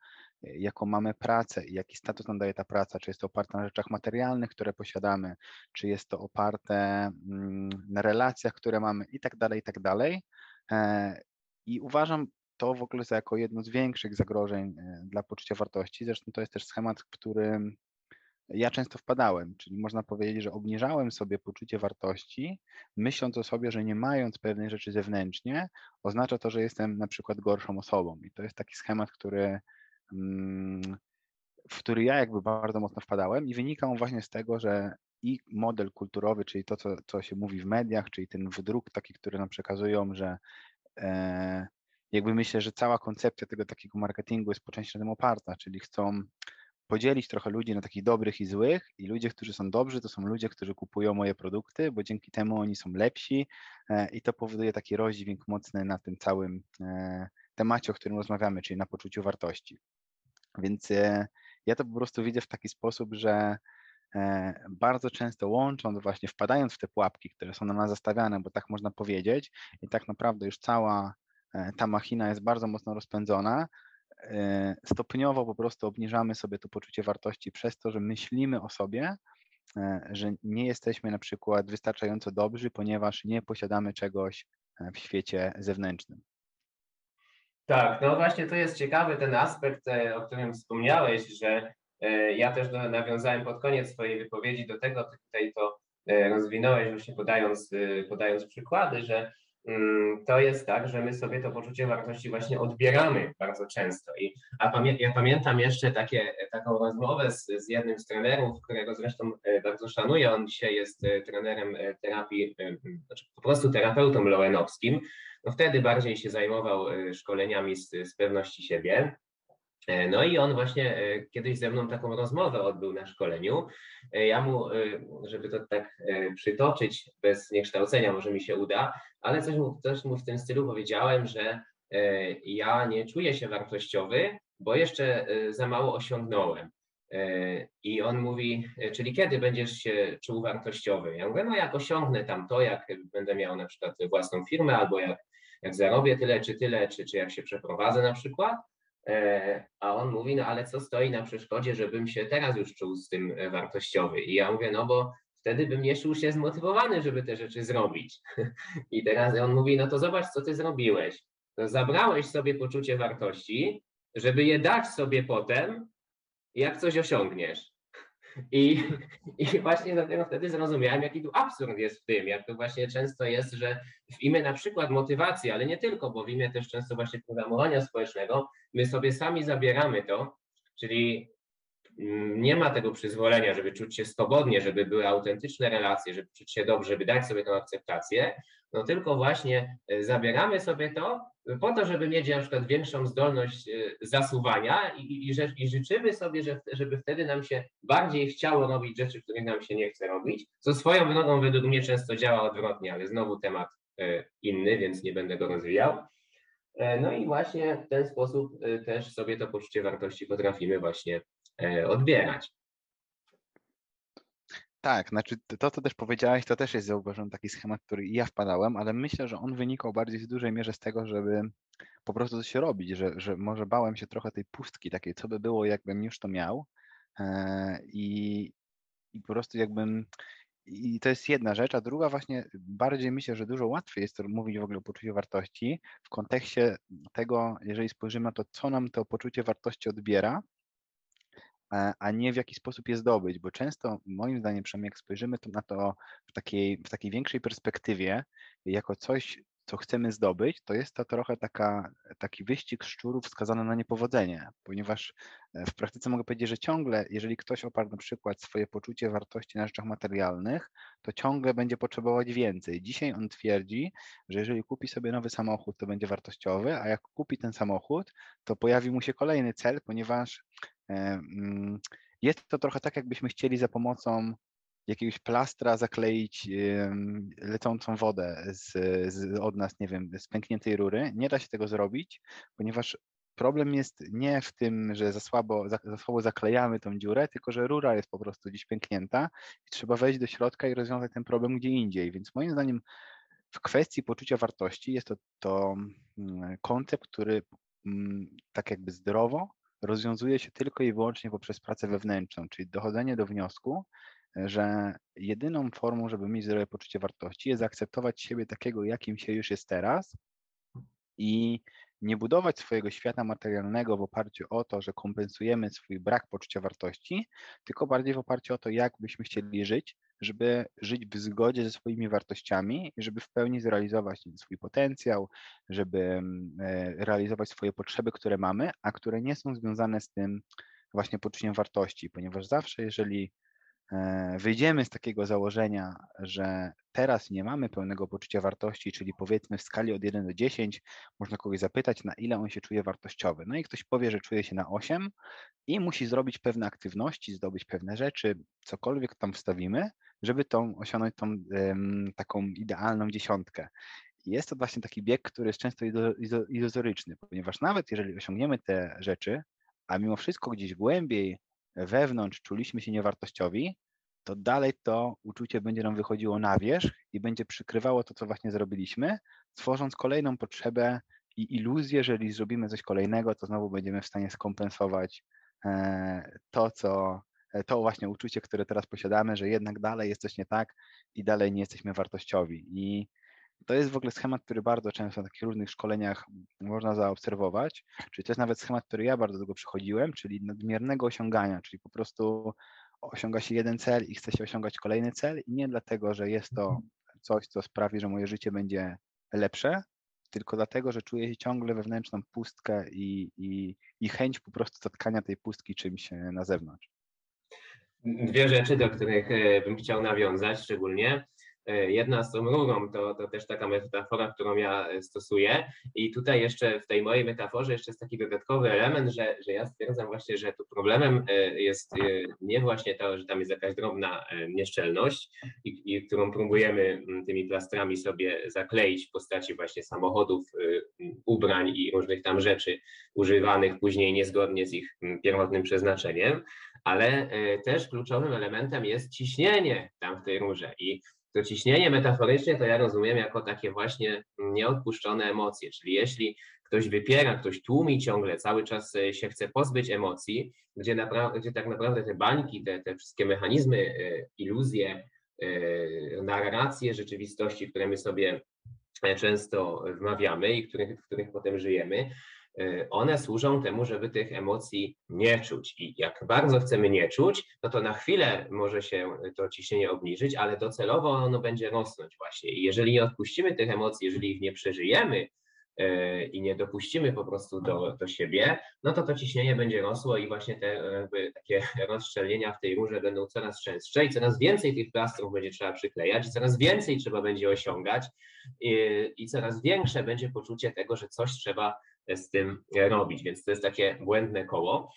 Speaker 2: jaką mamy pracę i jaki status nam daje ta praca, czy jest to oparte na rzeczach materialnych, które posiadamy, czy jest to oparte mm, na relacjach, które mamy i tak dalej, i tak dalej. E, I uważam to w ogóle za jako jedno z większych zagrożeń e, dla poczucia wartości. Zresztą to jest też schemat, w którym ja często wpadałem, czyli można powiedzieć, że obniżałem sobie poczucie wartości, myśląc o sobie, że nie mając pewnej rzeczy zewnętrznie, oznacza to, że jestem na przykład gorszą osobą. I to jest taki schemat, który, w który ja jakby bardzo mocno wpadałem i wynika on właśnie z tego, że i model kulturowy, czyli to, co, co się mówi w mediach, czyli ten wydruk taki, który nam przekazują, że e, jakby myślę, że cała koncepcja tego takiego marketingu jest po części na tym oparta, czyli chcą podzielić trochę ludzi na takich dobrych i złych i ludzie, którzy są dobrzy, to są ludzie, którzy kupują moje produkty, bo dzięki temu oni są lepsi e, i to powoduje taki rozdźwięk mocny na tym całym e, temacie, o którym rozmawiamy, czyli na poczuciu wartości. Więc e, ja to po prostu widzę w taki sposób, że bardzo często łącząc, właśnie wpadając w te pułapki, które są na nas zastawiane, bo tak można powiedzieć, i tak naprawdę już cała ta machina jest bardzo mocno rozpędzona, E, stopniowo po prostu obniżamy sobie to poczucie wartości przez to, że myślimy o sobie, e, że nie jesteśmy na przykład wystarczająco dobrzy, ponieważ nie posiadamy czegoś e, w świecie zewnętrznym.
Speaker 1: Tak, no właśnie to jest ciekawy ten aspekt, o którym wspomniałeś, że ja też nawiązałem pod koniec swojej wypowiedzi do tego, ty tutaj to rozwinąłeś właśnie podając, podając przykłady, że Mm, to jest tak, że my sobie to poczucie wartości właśnie odbieramy bardzo często. I, a pamię ja pamiętam jeszcze takie, taką rozmowę z, z jednym z trenerów, którego zresztą e, bardzo szanuję. On dzisiaj jest e, trenerem e, terapii, znaczy po prostu terapeutą loenowskim. No wtedy bardziej się zajmował szkoleniami z, z pewności siebie. E, no i on właśnie e, kiedyś ze mną taką rozmowę odbył na szkoleniu. E, ja mu, żeby to tak przytoczyć bez niekształcenia, może mi się uda, ale coś mu, coś mu w tym stylu powiedziałem, że ja nie czuję się wartościowy, bo jeszcze za mało osiągnąłem. I on mówi, czyli kiedy będziesz się czuł wartościowy? Ja mówię, no jak osiągnę tam to, jak będę miał na przykład własną firmę, albo jak, jak zarobię tyle czy tyle, czy, czy jak się przeprowadzę na przykład, E, a on mówi, no ale co stoi na przeszkodzie, żebym się teraz już czuł z tym e, wartościowy? I ja mówię, no bo wtedy bym nie czuł się zmotywowany, żeby te rzeczy zrobić. I teraz on mówi, no to zobacz, co ty zrobiłeś. To zabrałeś sobie poczucie wartości, żeby je dać sobie potem, jak coś osiągniesz. I, I właśnie dopiero wtedy zrozumiałem, jaki tu absurd jest w tym, jak to właśnie często jest, że w imię na przykład motywacji, ale nie tylko, bo w imię też często właśnie programowania społecznego, my sobie sami zabieramy to, czyli mm, nie ma tego przyzwolenia, żeby czuć się swobodnie, żeby były autentyczne relacje, żeby czuć się dobrze, żeby dać sobie tę akceptację, no tylko właśnie e, zabieramy sobie to po to, żeby mieć na przykład większą zdolność e, zasuwania i, i, i życzymy sobie, że, żeby wtedy nam się bardziej chciało robić rzeczy, których nam się nie chce robić, co swoją drogą według mnie często działa odwrotnie, ale znowu temat e, inny, więc nie będę go rozwijał. No i właśnie w ten sposób też sobie to poczucie wartości potrafimy właśnie odbierać.
Speaker 2: Tak, znaczy to, co też powiedziałeś, to też jest zauważony taki schemat, który ja wpadałem, ale myślę, że on wynikał bardziej w dużej mierze z tego, żeby po prostu coś robić, że, że może bałem się trochę tej pustki takiej, co by było, jakbym już to miał e, i, i po prostu jakbym i to jest jedna rzecz, a druga właśnie bardziej myślę, że dużo łatwiej jest mówić w ogóle o poczuciu wartości w kontekście tego, jeżeli spojrzymy na to, co nam to poczucie wartości odbiera, a nie w jaki sposób je zdobyć, bo często moim zdaniem, przynajmniej jak spojrzymy to na to w takiej, w takiej większej perspektywie, jako coś, co chcemy zdobyć, to jest to trochę taka, taki wyścig szczurów skazany na niepowodzenie, ponieważ e, w praktyce mogę powiedzieć, że ciągle, jeżeli ktoś oparł na przykład swoje poczucie wartości na rzeczach materialnych, to ciągle będzie potrzebować więcej. Dzisiaj on twierdzi, że jeżeli kupi sobie nowy samochód, to będzie wartościowy, a jak kupi ten samochód, to pojawi mu się kolejny cel, ponieważ E, mm, jest to trochę tak, jakbyśmy chcieli za pomocą jakiegoś plastra zakleić lecącą wodę z, z, od nas, nie wiem, z pękniętej rury. Nie da się tego zrobić, ponieważ problem jest nie w tym, że za słabo, za, za słabo zaklejamy tą dziurę, tylko że rura jest po prostu gdzieś pęknięta i trzeba wejść do środka i rozwiązać ten problem gdzie indziej. Więc moim zdaniem w kwestii poczucia wartości jest to, to mm, koncept, który mm, tak jakby zdrowo rozwiązuje się tylko i wyłącznie poprzez pracę wewnętrzną, czyli dochodzenie do wniosku, że jedyną formą, żeby mieć zdrowe poczucie wartości, jest zaakceptować siebie takiego, jakim się już jest teraz i nie budować swojego świata materialnego w oparciu o to, że kompensujemy swój brak poczucia wartości, tylko bardziej w oparciu o to, jak byśmy chcieli żyć, żeby żyć w zgodzie ze swoimi wartościami, żeby w pełni zrealizować swój potencjał, żeby mm, e, realizować swoje potrzeby, które mamy, a które nie są związane z tym właśnie poczuciem wartości, ponieważ zawsze, jeżeli wyjdziemy z takiego założenia, że teraz nie mamy pełnego poczucia wartości, czyli powiedzmy w skali od 1 do 10, można kogoś zapytać, na ile on się czuje wartościowy. No i ktoś powie, że czuje się na 8 i musi zrobić pewne aktywności, zdobyć pewne rzeczy, cokolwiek tam wstawimy, żeby tą, osiągnąć tą taką idealną dziesiątkę. Jest to właśnie taki bieg, który jest często iluzoryczny, ponieważ nawet jeżeli osiągniemy te rzeczy, a mimo wszystko gdzieś głębiej wewnątrz czuliśmy się niewartościowi, to dalej to uczucie będzie nam wychodziło na wierzch i będzie przykrywało to, co właśnie zrobiliśmy, tworząc kolejną potrzebę i iluzję, że jeżeli zrobimy coś kolejnego, to znowu będziemy w stanie skompensować e, to, co, E, to właśnie uczucie, które teraz posiadamy, że jednak dalej jest coś nie tak i dalej nie jesteśmy wartościowi. I to jest w ogóle schemat, który bardzo często na takich różnych szkoleniach można zaobserwować. Czyli to jest nawet schemat, który ja bardzo długo przechodziłem, czyli nadmiernego osiągania, czyli po prostu osiąga się jeden cel i chce się osiągać kolejny cel i nie dlatego, że jest to coś, co sprawi, że moje życie będzie lepsze, tylko dlatego, że czuję się ciągle wewnętrzną pustkę i, i, i chęć po prostu zatkania tej pustki czymś na zewnątrz.
Speaker 1: Dwie rzeczy, do których e, bym chciał nawiązać szczególnie. E, jedna z tą rurą to, to też taka metafora, którą ja e, stosuję. I tutaj jeszcze w tej mojej metaforze jeszcze jest taki dodatkowy element, że, że ja stwierdzam właśnie, że tu problemem jest nie właśnie to, że tam jest jakaś drobna nieszczelność, i, i którą próbujemy tymi plastrami sobie zakleić w postaci właśnie samochodów, ubrań i różnych tam rzeczy używanych później niezgodnie z ich pierwotnym przeznaczeniem, ale e, też kluczowym elementem jest ciśnienie tam w tej rurze i to ciśnienie metaforycznie to ja rozumiem jako takie właśnie nieodpuszczone emocje, czyli jeśli ktoś wypiera, ktoś tłumi ciągle, cały czas e, się chce pozbyć emocji, gdzie, naprawdę, gdzie tak naprawdę te bańki, te, te wszystkie mechanizmy, e, iluzje, narracje rzeczywistości, które my sobie często wmawiamy i których, w których potem żyjemy, one służą temu, żeby tych emocji nie czuć. I jak bardzo chcemy nie czuć, no to na chwilę może się to ciśnienie obniżyć, ale docelowo ono będzie rosnąć właśnie. I jeżeli nie odpuścimy tych emocji, jeżeli ich nie przeżyjemy, e, i nie dopuścimy po prostu do, do siebie, no to to ciśnienie będzie rosło i właśnie te jakby, takie rozszczelnienia w tej rurze będą coraz częstsze i coraz więcej tych plastrów będzie trzeba przyklejać, i coraz więcej trzeba będzie osiągać i, i coraz większe będzie poczucie tego, że coś trzeba z tym robić, więc to jest takie błędne koło.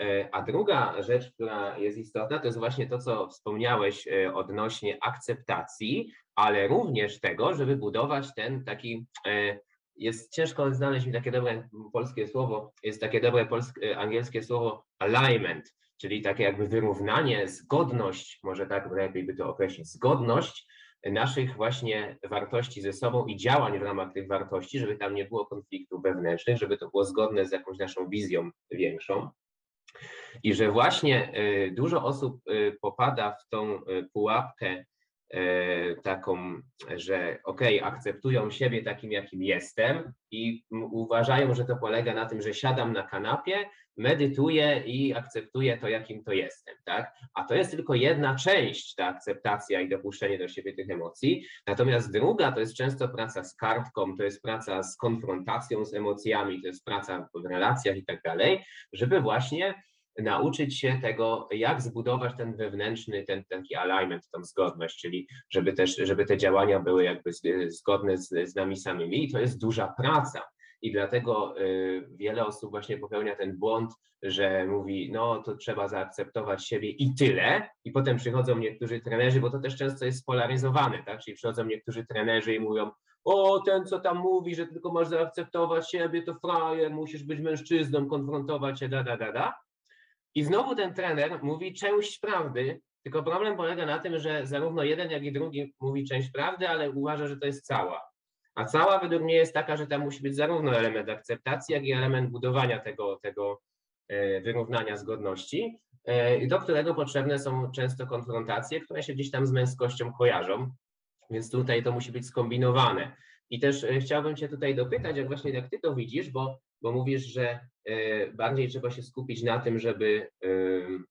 Speaker 1: E, a druga rzecz, która jest istotna, to jest właśnie to, co wspomniałeś e, odnośnie akceptacji, ale również tego, żeby budować ten taki. E, jest ciężko znaleźć mi takie dobre polskie słowo, jest takie dobre polskie, angielskie słowo alignment, czyli takie jakby wyrównanie, zgodność, może tak lepiej by to określić, zgodność naszych właśnie wartości ze sobą i działań w ramach tych wartości, żeby tam nie było konfliktów wewnętrznych, żeby to było zgodne z jakąś naszą wizją większą. I że właśnie y, dużo osób y, popada w tą y, pułapkę taką, że okej, okay, akceptują siebie takim, jakim jestem i uważają, że to polega na tym, że siadam na kanapie, medytuję i akceptuję to, jakim to jestem, tak? A to jest tylko jedna część, ta akceptacja i dopuszczenie do siebie tych emocji. Natomiast druga to jest często praca z kartką, to jest praca z konfrontacją z emocjami, to jest praca w relacjach i tak dalej, żeby właśnie nauczyć się tego, jak zbudować ten wewnętrzny, ten taki alignment, tą zgodność, czyli żeby też, żeby te działania były jakby zgodne z, z nami samymi i to jest duża praca. I dlatego y, wiele osób właśnie popełnia ten błąd, że mówi, no to trzeba zaakceptować siebie i tyle. I potem przychodzą niektórzy trenerzy, bo to też często jest spolaryzowane, tak? Czyli przychodzą niektórzy trenerzy i mówią, o, ten co tam mówi, że tylko masz zaakceptować siebie, to frajer, musisz być mężczyzną, konfrontować się, da, da, da, da. I znowu ten trener mówi część prawdy, tylko problem polega na tym, że zarówno jeden, jak i drugi mówi część prawdy, ale uważa, że to jest cała. A cała według mnie jest taka, że tam musi być zarówno element akceptacji, jak i element budowania tego, tego e, wyrównania zgodności, e, do którego potrzebne są często konfrontacje, które się gdzieś tam z męskością kojarzą, więc tutaj to musi być skombinowane. I też e, chciałbym Cię tutaj dopytać, jak właśnie jak Ty to widzisz, bo, bo mówisz, że bardziej trzeba się skupić na tym, żeby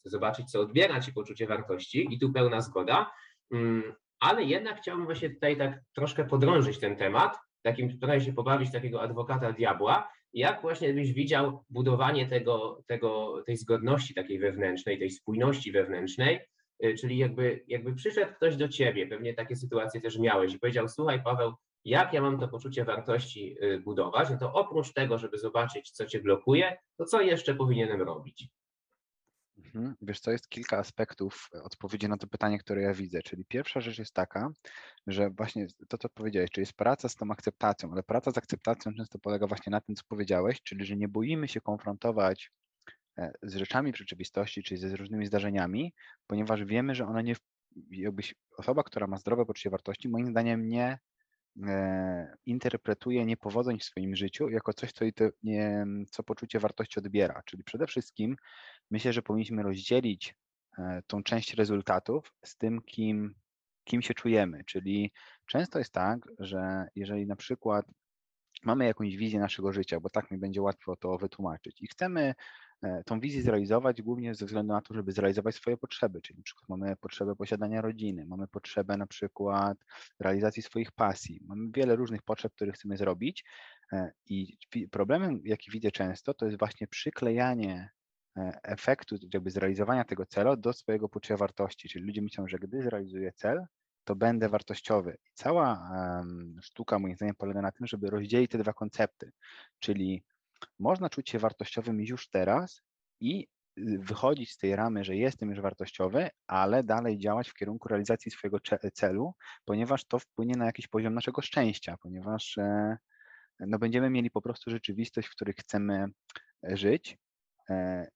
Speaker 1: zobaczyć, co odbiera Ci poczucie wartości i tu pełna zgoda, mm, ale jednak chciałbym właśnie tutaj tak troszkę podrążyć ten temat, takim trochę się pobawić takiego adwokata diabła, jak właśnie byś widział budowanie tego, tego, tej zgodności takiej wewnętrznej, tej spójności wewnętrznej, y, czyli jakby, jakby przyszedł ktoś do ciebie, pewnie takie sytuacje też miałeś i powiedział, słuchaj Paweł, jak ja mam to poczucie wartości y, budować, no to oprócz tego, żeby zobaczyć, co cię blokuje, to co jeszcze powinienem robić?
Speaker 2: Mhm. Wiesz co, jest kilka aspektów odpowiedzi na to pytanie, które ja widzę. Czyli pierwsza rzecz jest taka, że właśnie to, co powiedziałeś, czyli jest praca z tą akceptacją, ale praca z akceptacją często polega właśnie na tym, co powiedziałeś, czyli że nie boimy się konfrontować e, z rzeczami w rzeczywistości, czyli ze różnymi zdarzeniami, ponieważ wiemy, że one nie, jakbyś osoba, która ma zdrowe poczucie wartości, moim zdaniem nie e, interpretuje niepowodzeń w swoim życiu jako coś, co, nie, co poczucie wartości odbiera. Czyli przede wszystkim myślę, że powinniśmy rozdzielić e, tą część rezultatów z tym, kim, kim się czujemy. Czyli często jest tak, że jeżeli na przykład mamy jakąś wizję naszego życia, bo tak mi będzie łatwo to wytłumaczyć i chcemy e, tą wizję zrealizować głównie ze względu na to, żeby zrealizować swoje potrzeby, czyli na przykład mamy potrzebę posiadania rodziny, mamy potrzebę na przykład realizacji swoich pasji, mamy wiele różnych potrzeb, które chcemy zrobić e, i problemem, jaki widzę często, to jest właśnie przyklejanie efektu, jakby zrealizowania tego celu do swojego poczucia wartości. Czyli ludzie myślą, że gdy zrealizuję cel, to będę wartościowy. I cała sztuka moim zdaniem polega na tym, żeby rozdzielić te dwa koncepty. Czyli można czuć się wartościowym już teraz i wychodzić z tej ramy, że jestem już wartościowy, ale dalej działać w kierunku realizacji swojego celu, ponieważ to wpłynie na jakiś poziom naszego szczęścia, ponieważ e, no, będziemy mieli po prostu rzeczywistość, w której chcemy żyć e,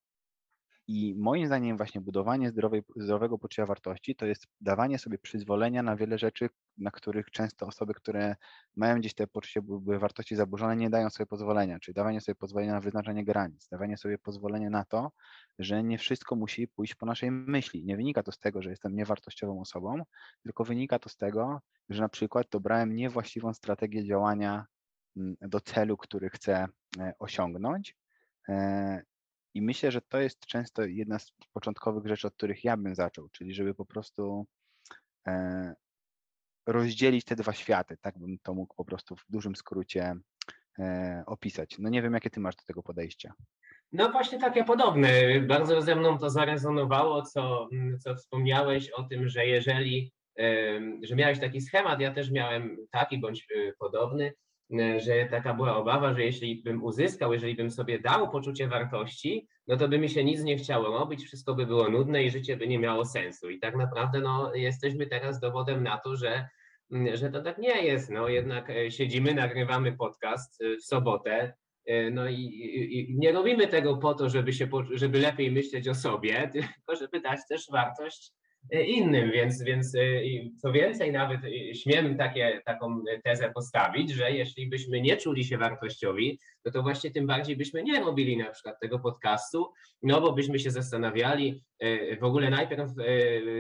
Speaker 2: i moim zdaniem właśnie budowanie zdrowej, zdrowego poczucia wartości to jest dawanie sobie przyzwolenia na wiele rzeczy, na których często osoby, które mają gdzieś te poczucie wartości zaburzone, nie dają sobie pozwolenia, czyli dawanie sobie pozwolenia na wyznaczanie granic, dawanie sobie pozwolenia na to, że nie wszystko musi pójść po naszej myśli. Nie wynika to z tego, że jestem niewartościową osobą, tylko wynika to z tego, że na przykład dobrałem niewłaściwą strategię działania mm, do celu, który chcę e, osiągnąć e, i myślę, że to jest często jedna z początkowych rzeczy, od których ja bym zaczął, czyli żeby po prostu e, rozdzielić te dwa światy, tak bym to mógł po prostu w dużym skrócie opisać. No nie wiem, jakie ty masz do tego podejścia.
Speaker 1: No właśnie takie podobne. Bardzo ze mną to zarezonowało, co, co wspomniałeś o tym, że jeżeli, że miałeś taki schemat, ja też miałem taki bądź podobny, że taka była obawa, że jeśli bym uzyskał, jeżeli bym sobie dał poczucie wartości, no to by mi się nic nie chciało robić, wszystko by było nudne i życie by nie miało sensu. I tak naprawdę no, jesteśmy teraz dowodem na to, że, że to tak nie jest. No, jednak e, siedzimy, nagrywamy podcast e, w sobotę, e, no i, i, nie robimy tego po to, żeby, się, żeby lepiej myśleć o sobie, tylko żeby dać też wartość E, innym, więc, więc e, co więcej, nawet e, śmiem takie, taką tezę postawić, że jeśli byśmy nie czuli się wartościowi, no to właśnie tym bardziej byśmy nie robili na przykład tego podcastu, no bo byśmy się zastanawiali w ogóle najpierw,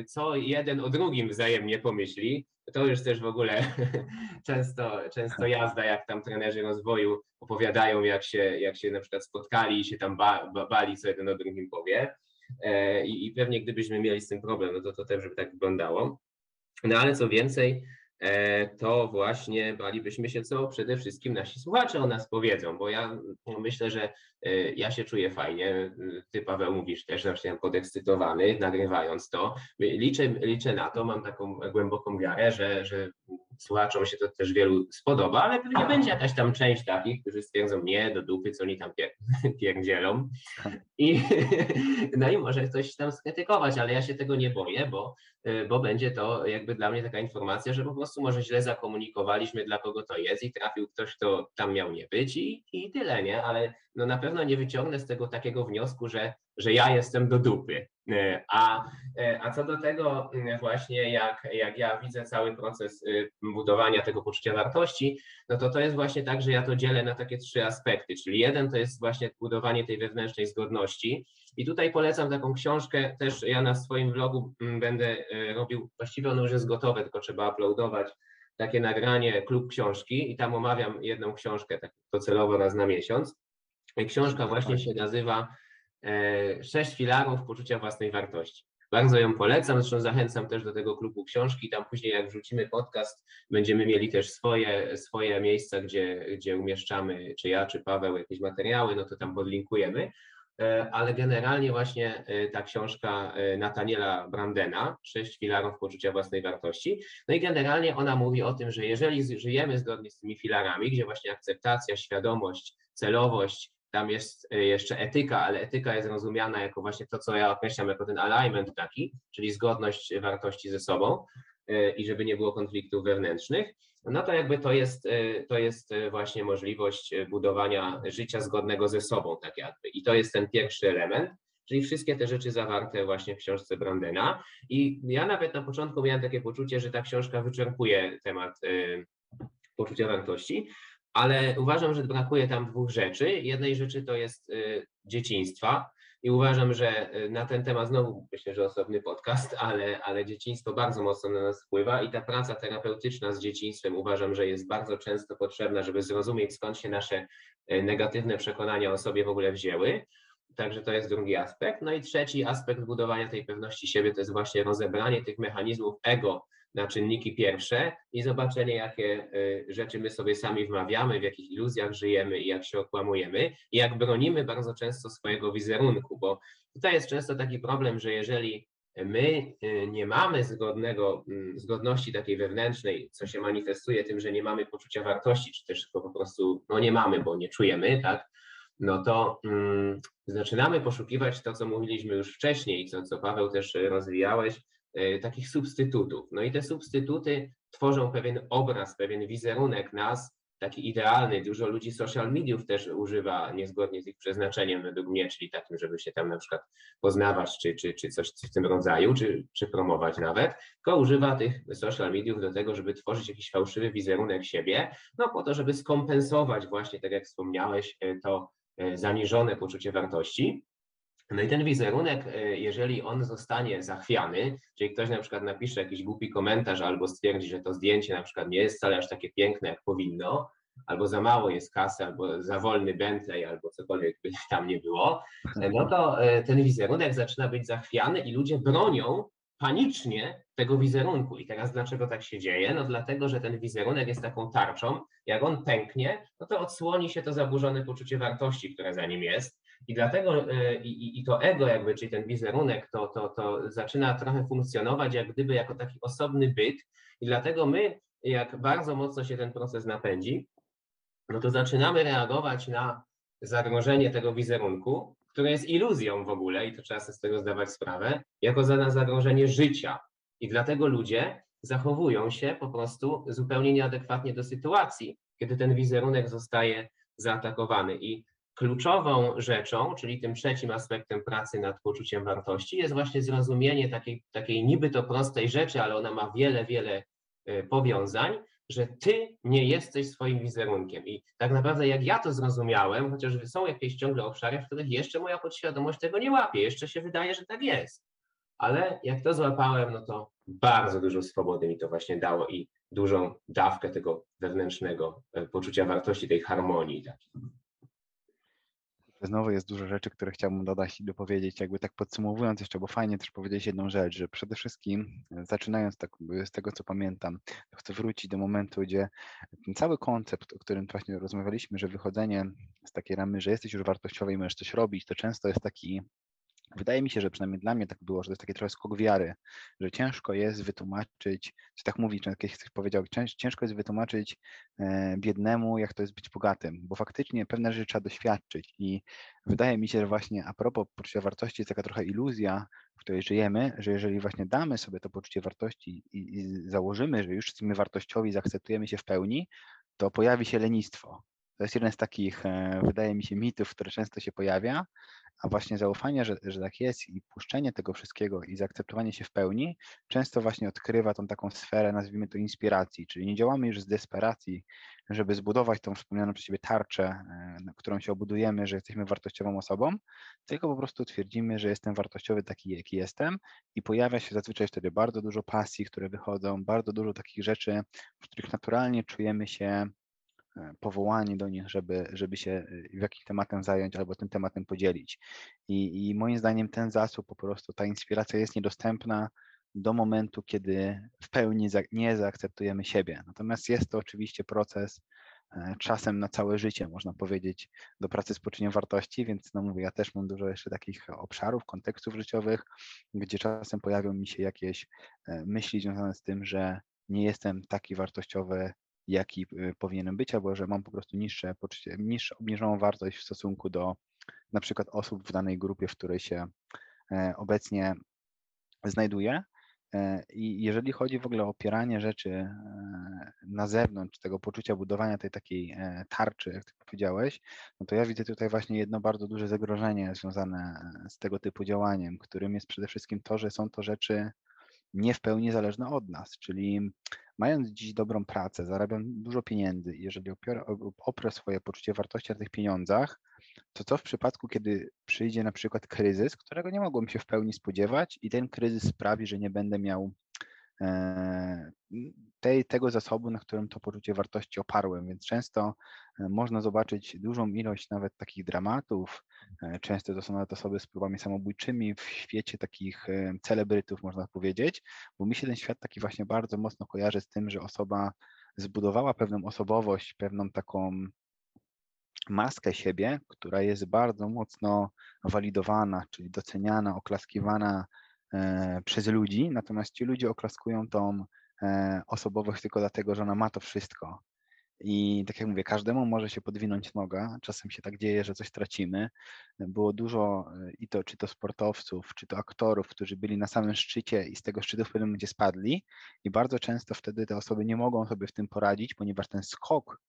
Speaker 1: co jeden o drugim wzajemnie pomyśli. To już też w ogóle często, często jazda, jak tam trenerzy rozwoju opowiadają, jak się, jak się na przykład spotkali i się tam ba, ba, bali, co jeden o drugim powie. E, i, i pewnie gdybyśmy mieli z tym problem, no to to też by tak wyglądało. No ale co więcej, e, to właśnie balibyśmy się, co przede wszystkim nasi słuchacze o nas powiedzą, bo ja myślę, że ja się czuję fajnie, ty Paweł mówisz też, że jestem podekscytowany nagrywając to. Liczę, liczę na to, mam taką głęboką wiarę, że, że słuchaczom się to też wielu spodoba, ale pewnie będzie jakaś tam część takich, którzy stwierdzą, nie, do dupy, co oni tam pier pierdzielą. I, no i może ktoś tam skrytykować, ale ja się tego nie boję, bo, bo będzie to jakby dla mnie taka informacja, że po prostu może źle zakomunikowaliśmy, dla kogo to jest i trafił ktoś, kto tam miał nie być i, i tyle, nie? Ale no na pewno nie wyciągnę z tego takiego wniosku, że, że ja jestem do dupy. E, a, e, a co do tego mm, właśnie, jak, jak ja widzę cały proces y, budowania tego poczucia wartości, no to to jest właśnie tak, że ja to dzielę na takie trzy aspekty, czyli jeden to jest właśnie budowanie tej wewnętrznej zgodności i tutaj polecam taką książkę, też ja na swoim vlogu mm, będę e, robił, właściwie ono już jest gotowe, tylko trzeba uploadować takie nagranie klub książki i tam omawiam jedną książkę tak docelowo raz na miesiąc. Książka właśnie się nazywa E, sześć filarów poczucia własnej wartości. Bardzo ją polecam, zresztą zachęcam też do tego klubu książki. Tam później, jak wrzucimy podcast, będziemy mieli też swoje, swoje miejsca, gdzie, gdzie umieszczamy, czy ja, czy Paweł, jakieś materiały, no to tam podlinkujemy. E, ale generalnie właśnie e, ta książka Nataniela Brandena, Sześć filarów poczucia własnej wartości. No i generalnie ona mówi o tym, że jeżeli żyjemy zgodnie z tymi filarami, gdzie właśnie akceptacja, świadomość, celowość, tam jest y, jeszcze etyka, ale etyka jest rozumiana jako właśnie to, co ja określam jako ten alignment taki, czyli zgodność wartości ze sobą y, i żeby nie było konfliktów wewnętrznych, no to jakby to jest, y, to jest właśnie możliwość budowania życia zgodnego ze sobą, tak jakby. I to jest ten pierwszy element, czyli wszystkie te rzeczy zawarte właśnie w książce Brandena. I ja nawet na początku miałem takie poczucie, że ta książka wyczerpuje temat poczucia wartości, ale uważam, że brakuje tam dwóch rzeczy. Jednej rzeczy to jest y, dzieciństwa i uważam, że y, na ten temat znowu myślę, że osobny podcast, ale, ale dzieciństwo bardzo mocno na nas wpływa i ta praca terapeutyczna z dzieciństwem uważam, że jest bardzo często potrzebna, żeby zrozumieć skąd się nasze y, negatywne przekonania o sobie w ogóle wzięły. Także to jest drugi aspekt. No i trzeci aspekt budowania tej pewności siebie to jest właśnie rozebranie tych mechanizmów ego, na czynniki pierwsze i zobaczenie, jakie y, rzeczy my sobie sami wmawiamy, w jakich iluzjach żyjemy i jak się okłamujemy. I jak bronimy bardzo często swojego wizerunku, bo tutaj jest często taki problem, że jeżeli my y, nie mamy zgodnego, mm, zgodności takiej wewnętrznej, co się manifestuje tym, że nie mamy poczucia wartości, czy też po prostu no nie mamy, bo nie czujemy, tak, no to mm, zaczynamy poszukiwać to, co mówiliśmy już wcześniej, co, co Paweł też rozwijałeś, E, takich substytutów. No i te substytuty tworzą pewien obraz, pewien wizerunek nas, taki idealny. Dużo ludzi social mediów też używa niezgodnie z ich przeznaczeniem według mnie, czyli takim, żeby się tam na przykład poznawać, czy, czy, czy coś w tym rodzaju, czy, czy promować nawet, tylko używa tych social mediów do tego, żeby tworzyć jakiś fałszywy wizerunek siebie, no po to, żeby skompensować właśnie, tak jak wspomniałeś, e, to e, zaniżone poczucie wartości. No i ten wizerunek, e, jeżeli on zostanie zachwiany, czyli ktoś na przykład napisze jakiś głupi komentarz albo stwierdzi, że to zdjęcie na przykład nie jest wcale aż takie piękne, jak powinno, albo za mało jest kasy, albo za wolny Bentley, albo cokolwiek by tam nie było, e, no to e, ten wizerunek zaczyna być zachwiany i ludzie bronią panicznie tego wizerunku. I teraz dlaczego tak się dzieje? No dlatego, że ten wizerunek jest taką tarczą. Jak on pęknie, no to odsłoni się to zaburzone poczucie wartości, które za nim jest. I dlatego e, i, i to ego, jakby, czyli ten wizerunek, to, to, to zaczyna trochę funkcjonować jak gdyby jako taki osobny byt. I dlatego my, jak bardzo mocno się ten proces napędzi, no to zaczynamy reagować na zagrożenie tego wizerunku, które jest iluzją w ogóle, i to trzeba sobie z tego zdawać sprawę, jako za zagrożenie życia. I dlatego ludzie zachowują się po prostu zupełnie nieadekwatnie do sytuacji, kiedy ten wizerunek zostaje zaatakowany. I kluczową rzeczą, czyli tym trzecim aspektem pracy nad poczuciem wartości, jest właśnie zrozumienie takiej, takiej niby to prostej rzeczy, ale ona ma wiele, wiele e, powiązań, że ty nie jesteś swoim wizerunkiem. I tak naprawdę jak ja to zrozumiałem, chociaż są jakieś ciągle obszary, w których jeszcze moja podświadomość tego nie łapie, jeszcze się wydaje, że tak jest. Ale jak to złapałem, no to bardzo dużo swobody mi to właśnie dało i dużą dawkę tego wewnętrznego e, poczucia wartości, tej harmonii. Takiej
Speaker 2: znowu jest dużo rzeczy, które chciałbym dodać i dopowiedzieć, jakby tak podsumowując jeszcze, bo fajnie też powiedzieć jedną rzecz, że przede wszystkim e, zaczynając tak z tego, co pamiętam, chcę wrócić do momentu, gdzie ten cały koncept, o którym właśnie rozmawialiśmy, że wychodzenie z takiej ramy, że jesteś już wartościowy i możesz coś robić, to często jest taki Wydaje mi się, że przynajmniej dla mnie tak było, że to jest taki trochę skok wiary, że ciężko jest wytłumaczyć, czy tak mówi, czy ktoś powiedział, ciężko jest wytłumaczyć e, biednemu, jak to jest być bogatym, bo faktycznie pewne rzeczy trzeba doświadczyć i wydaje mi się, że właśnie a propos poczucia wartości jest taka trochę iluzja, w której żyjemy, że jeżeli właśnie damy sobie to poczucie wartości i, i założymy, że już jesteśmy wartościowi, zaakceptujemy się w pełni, to pojawi się lenistwo. To jest jeden z takich, e, wydaje mi się, mitów, który często się pojawia, a właśnie zaufanie, że, że tak jest i puszczenie tego wszystkiego i zaakceptowanie się w pełni często właśnie odkrywa tą taką sferę, nazwijmy to inspiracji, czyli nie działamy już z desperacji, żeby zbudować tą wspomnianą przez siebie tarczę, e, na którą się obudujemy, że jesteśmy wartościową osobą, tylko po prostu twierdzimy, że jestem wartościowy taki, jaki jestem i pojawia się zazwyczaj wtedy bardzo dużo pasji, które wychodzą, bardzo dużo takich rzeczy, w których naturalnie czujemy się powołani do nich, żeby, żeby się e, jakimś tematem zająć albo tym tematem podzielić. I, I moim zdaniem ten zasób, po prostu ta inspiracja jest niedostępna do momentu, kiedy w pełni nie zaakceptujemy siebie. Natomiast jest to oczywiście proces e, czasem na całe życie, można powiedzieć, do pracy z poczuciem wartości, więc no mówię, ja też mam dużo jeszcze takich obszarów, kontekstów życiowych, gdzie czasem pojawią mi się jakieś myśli związane z tym, że nie jestem taki wartościowy, jaki y, powinienem być, albo że mam po prostu niższe poczucie, niższą, obniżoną wartość w stosunku do na przykład osób w danej grupie, w której się e, obecnie znajduję. E, I jeżeli chodzi w ogóle o opieranie rzeczy e, na zewnątrz, tego poczucia budowania tej takiej tarczy, jak ty powiedziałeś, no to ja widzę tutaj właśnie jedno bardzo duże zagrożenie związane z tego typu działaniem, którym jest przede wszystkim to, że są to rzeczy nie w pełni zależne od nas, czyli mając dziś dobrą pracę, zarabiam dużo pieniędzy jeżeli oprę, swoje poczucie wartości na tych pieniądzach, to co w przypadku, kiedy przyjdzie na przykład kryzys, którego nie mogłem się w pełni spodziewać i ten kryzys sprawi, że nie będę miał tej, tego zasobu, na którym to poczucie wartości oparłem, więc często e, można zobaczyć dużą ilość nawet takich dramatów. E, często to są nawet osoby z próbami samobójczymi w świecie takich celebrytów, można powiedzieć, bo mi się ten świat taki właśnie bardzo mocno kojarzy z tym, że osoba zbudowała pewną osobowość, pewną taką maskę siebie, która jest bardzo mocno walidowana, czyli doceniana, oklaskiwana E, przez ludzi, natomiast ci ludzie oklaskują tą e, osobowość tylko dlatego, że ona ma to wszystko. I tak jak mówię, każdemu może się podwinąć noga. Czasem się tak dzieje, że coś tracimy. Było dużo e, i to, czy to sportowców, czy to aktorów, którzy byli na samym szczycie i z tego szczytu w pewnym momencie spadli. I bardzo często wtedy te osoby nie mogą sobie w tym poradzić, ponieważ ten skok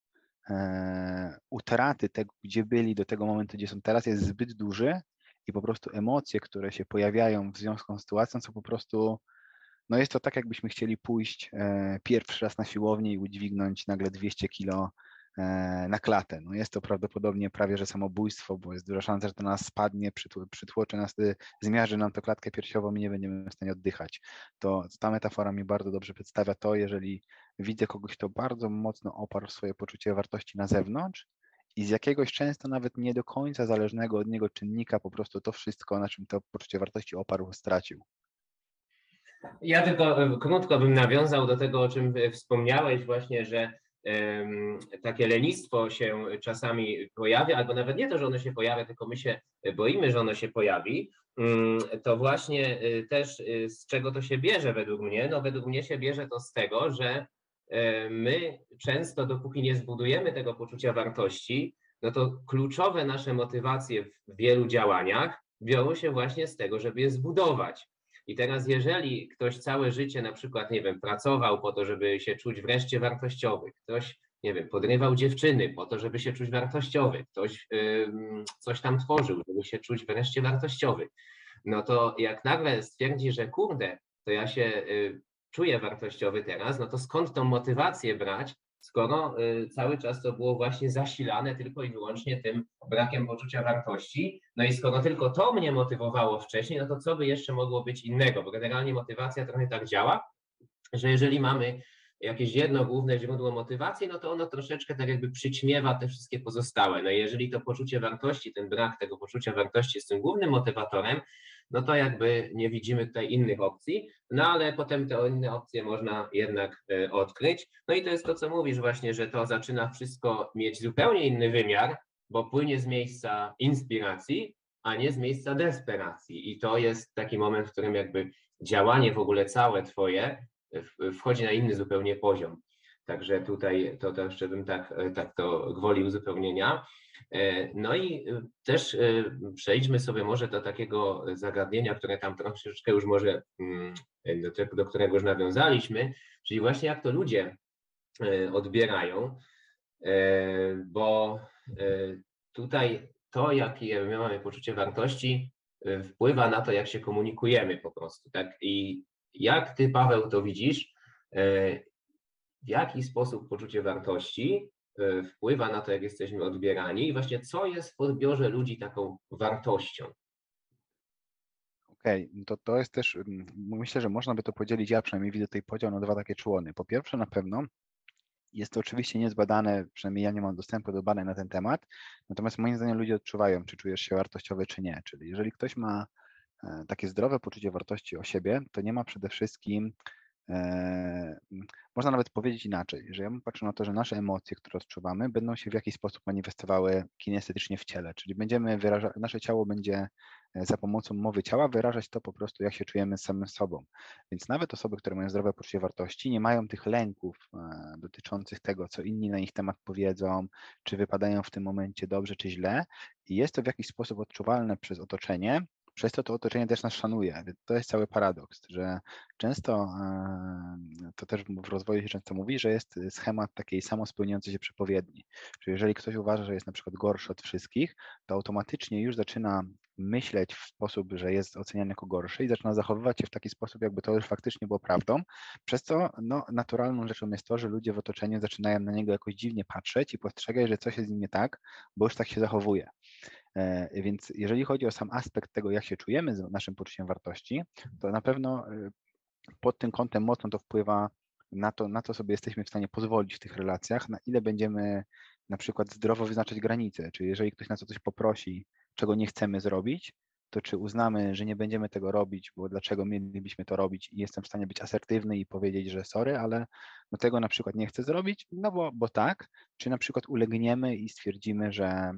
Speaker 2: e, utraty tego, gdzie byli, do tego momentu, gdzie są teraz, jest zbyt duży, i po prostu emocje, które się pojawiają w związku z sytuacją, są po prostu, no jest to tak, jakbyśmy chcieli pójść e, pierwszy raz na siłownię i udźwignąć nagle 200 kilo e, na klatę. No jest to prawdopodobnie prawie, że samobójstwo, bo jest duża szansa, że to nas spadnie, przytłoczy nas, zmiarzy nam to klatkę piersiową i nie będziemy w stanie oddychać. To ta metafora mi bardzo dobrze przedstawia to, jeżeli widzę kogoś, kto bardzo mocno oparł swoje poczucie wartości na zewnątrz, i z jakiegoś często nawet nie do końca zależnego od niego czynnika po prostu to wszystko, na czym to poczucie wartości oparł, stracił.
Speaker 1: Ja tylko e, krótko bym nawiązał do tego, o czym wspomniałeś właśnie, że takie lenistwo się czasami pojawia, albo nawet nie to, że ono się pojawia, tylko my się boimy, że ono się pojawi, mm, to właśnie y, też z czego to się bierze według mnie? No według mnie się bierze to z tego, że e, my często, dopóki nie zbudujemy tego poczucia wartości, no to kluczowe nasze motywacje w wielu działaniach biorą się właśnie z tego, żeby je zbudować. I teraz, jeżeli ktoś całe życie na przykład, nie wiem, pracował po to, żeby się czuć wreszcie wartościowy, ktoś, nie wiem, podrywał dziewczyny po to, żeby się czuć wartościowy, ktoś yy, coś tam tworzył, żeby się czuć wreszcie wartościowy, no to jak nagle stwierdzi, że kurde, to ja się czuję wartościowy teraz, no to skąd tą motywację brać, skoro y, cały czas to było właśnie zasilane tylko i wyłącznie tym brakiem poczucia wartości. No i skoro tylko to mnie motywowało wcześniej, no to co by jeszcze mogło być innego? Bo generalnie motywacja trochę tak działa, że jeżeli mamy jakieś jedno główne źródło motywacji, no to ono troszeczkę tak jakby przyćmiewa te wszystkie pozostałe. No i jeżeli to poczucie wartości, ten brak tego poczucia wartości jest tym głównym motywatorem, no to jakby nie widzimy tutaj innych opcji, no ale potem te inne opcje można jednak e, odkryć. No i to jest to, co mówisz właśnie, że to zaczyna wszystko mieć zupełnie inny wymiar, bo płynie z miejsca inspiracji, a nie z miejsca desperacji. I to jest taki moment, w którym jakby działanie w ogóle całe twoje wchodzi na inny zupełnie poziom. Także tutaj to, to jeszcze bym tak, tak to gwoli uzupełnienia. E, no i e, też e, przejdźmy sobie może do takiego zagadnienia, które tam troszeczkę już może, mm, do, którego już nawiązaliśmy, czyli właśnie jak to ludzie odbierają, bo tutaj to, jakie my mamy poczucie wartości, wpływa na to, jak się komunikujemy po prostu. Tak? I jak ty, Paweł, to widzisz? W jaki sposób poczucie wartości wpływa na to, jak jesteśmy odbierani i właśnie co jest w odbiorze ludzi taką wartością.
Speaker 2: Okej, okay. to, to jest też, mm, myślę, że można by to podzielić, ja przynajmniej widzę tej podział na dwa takie człony. Po pierwsze na pewno jest to oczywiście niezbadane, przynajmniej ja nie mam dostępu do badań na ten temat, natomiast moim zdaniem ludzie odczuwają, czy czujesz się wartościowy, czy nie. Czyli jeżeli ktoś ma e, takie zdrowe poczucie wartości o siebie, to nie ma przede wszystkim E, można nawet powiedzieć inaczej, że ja bym patrzył na to, że nasze emocje, które odczuwamy, będą się w jakiś sposób manifestowały kinestetycznie w ciele, czyli będziemy nasze ciało będzie e, za pomocą mowy ciała wyrażać to po prostu, jak się czujemy z samym sobą. Więc nawet osoby, które mają zdrowe poczucie wartości, nie mają tych lęków e, dotyczących tego, co inni na ich temat powiedzą, czy wypadają w tym momencie dobrze, czy źle. I jest to w jakiś sposób odczuwalne przez otoczenie, przez to to otoczenie też nas szanuje. To jest cały paradoks, że często, to też w rozwoju się często mówi, że jest schemat takiej samospełniającej się przepowiedni. Czyli jeżeli ktoś uważa, że jest na przykład gorszy od wszystkich, to automatycznie już zaczyna myśleć w sposób, że jest oceniany jako gorszy i zaczyna zachowywać się w taki sposób, jakby to już faktycznie było prawdą, przez co no, naturalną rzeczą jest to, że ludzie w otoczeniu zaczynają na niego jakoś dziwnie patrzeć i postrzegać, że coś jest z nim nie tak, bo już tak się zachowuje. E, więc jeżeli chodzi o sam aspekt tego, jak się czujemy z naszym poczuciem wartości, to na pewno e, pod tym kątem mocno to wpływa na to, na to sobie jesteśmy w stanie pozwolić w tych relacjach, na ile będziemy na przykład zdrowo wyznaczać granice, czyli jeżeli ktoś nas o coś poprosi, czego nie chcemy zrobić, to czy uznamy, że nie będziemy tego robić, bo dlaczego mielibyśmy to robić i jestem w stanie być asertywny i powiedzieć, że sorry, ale no tego na przykład nie chcę zrobić, no bo, bo tak, czy na przykład ulegniemy i stwierdzimy, że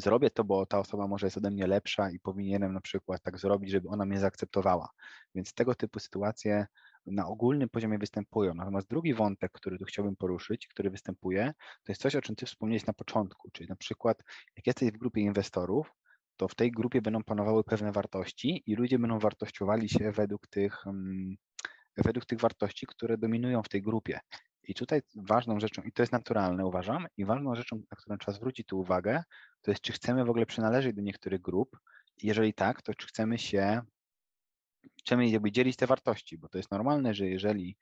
Speaker 2: zrobię to, bo ta osoba może jest ode mnie lepsza i powinienem na przykład tak zrobić, żeby ona mnie zaakceptowała. Więc tego typu sytuacje na ogólnym poziomie występują. Natomiast drugi wątek, który tu chciałbym poruszyć, który występuje, to jest coś, o czym Ty wspomniałeś na początku, czyli na przykład jak jesteś w grupie inwestorów, to w tej grupie będą panowały pewne wartości i ludzie będą wartościowali się według tych, mm, według tych wartości, które dominują w tej grupie. I tutaj ważną rzeczą, i to jest naturalne uważam, i ważną rzeczą, na którą trzeba zwrócić tu uwagę, to jest, czy chcemy w ogóle przynależeć do niektórych grup. Jeżeli tak, to czy chcemy się, chcemy jakby dzielić te wartości, bo to jest normalne, że jeżeli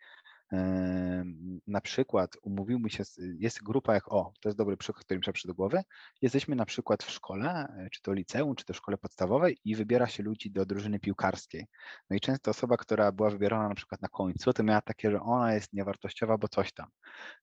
Speaker 2: na przykład umówiłby się, jest grupa jak, o, to jest dobry przykład, który mi przyszedł do głowy, jesteśmy na przykład w szkole, e, czy to liceum, czy to w szkole podstawowej i wybiera się ludzi do drużyny piłkarskiej. No i często osoba, która była wybierana na przykład na końcu, to miała takie, że ona jest niewartościowa, bo coś tam.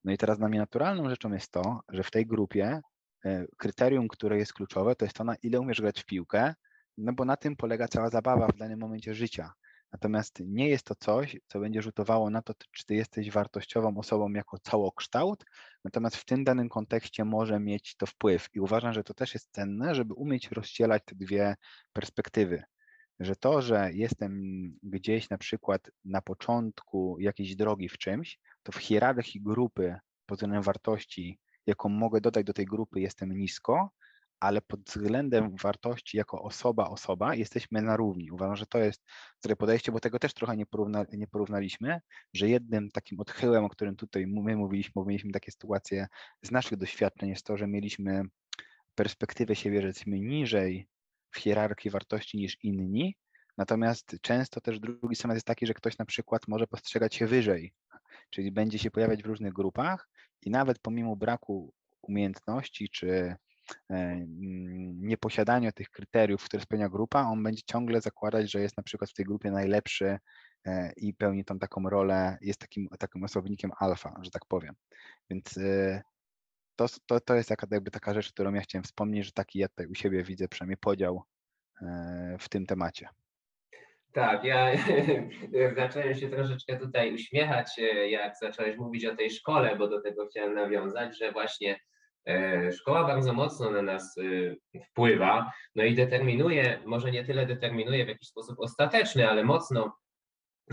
Speaker 2: No i teraz dla mnie naturalną rzeczą jest to, że w tej grupie e, kryterium, które jest kluczowe, to jest to, na ile umiesz grać w piłkę, no bo na tym polega cała zabawa w danym momencie życia. Natomiast nie jest to coś, co będzie rzutowało na to, czy ty jesteś wartościową osobą jako całokształt, natomiast w tym danym kontekście może mieć to wpływ. I uważam, że to też jest cenne, żeby umieć rozdzielać te dwie perspektywy. Że to, że jestem gdzieś na przykład na początku jakiejś drogi w czymś, to w hierarchii grupy pod względem wartości, jaką mogę dodać do tej grupy, jestem nisko, ale pod względem wartości jako osoba, osoba jesteśmy na równi. Uważam, że to jest dobre podejście, bo tego też trochę nie, porówna, nie porównaliśmy, że jednym takim odchyłem, o którym tutaj my mówiliśmy, bo mieliśmy takie sytuacje z naszych doświadczeń, jest to, że mieliśmy perspektywę siebie, że jesteśmy niżej w hierarchii wartości niż inni, natomiast często też drugi schemat jest taki, że ktoś na przykład może postrzegać się wyżej, czyli będzie się pojawiać w różnych grupach i nawet pomimo braku umiejętności czy nieposiadaniu tych kryteriów, które spełnia grupa, on będzie ciągle zakładać, że jest na przykład w tej grupie najlepszy e, i pełni tą taką rolę, jest takim, takim osobnikiem alfa, że tak powiem. Więc e, to, to, to jest jakby taka rzecz, którą ja chciałem wspomnieć, że taki ja tutaj u siebie widzę przynajmniej podział w tym temacie.
Speaker 1: Tak, ja zacząłem się troszeczkę tutaj uśmiechać, jak zacząłeś mówić o tej szkole, bo do tego chciałem nawiązać, że właśnie E, szkoła bardzo mocno na nas y, wpływa, no i determinuje, może nie tyle determinuje w jakiś sposób ostateczny, ale mocno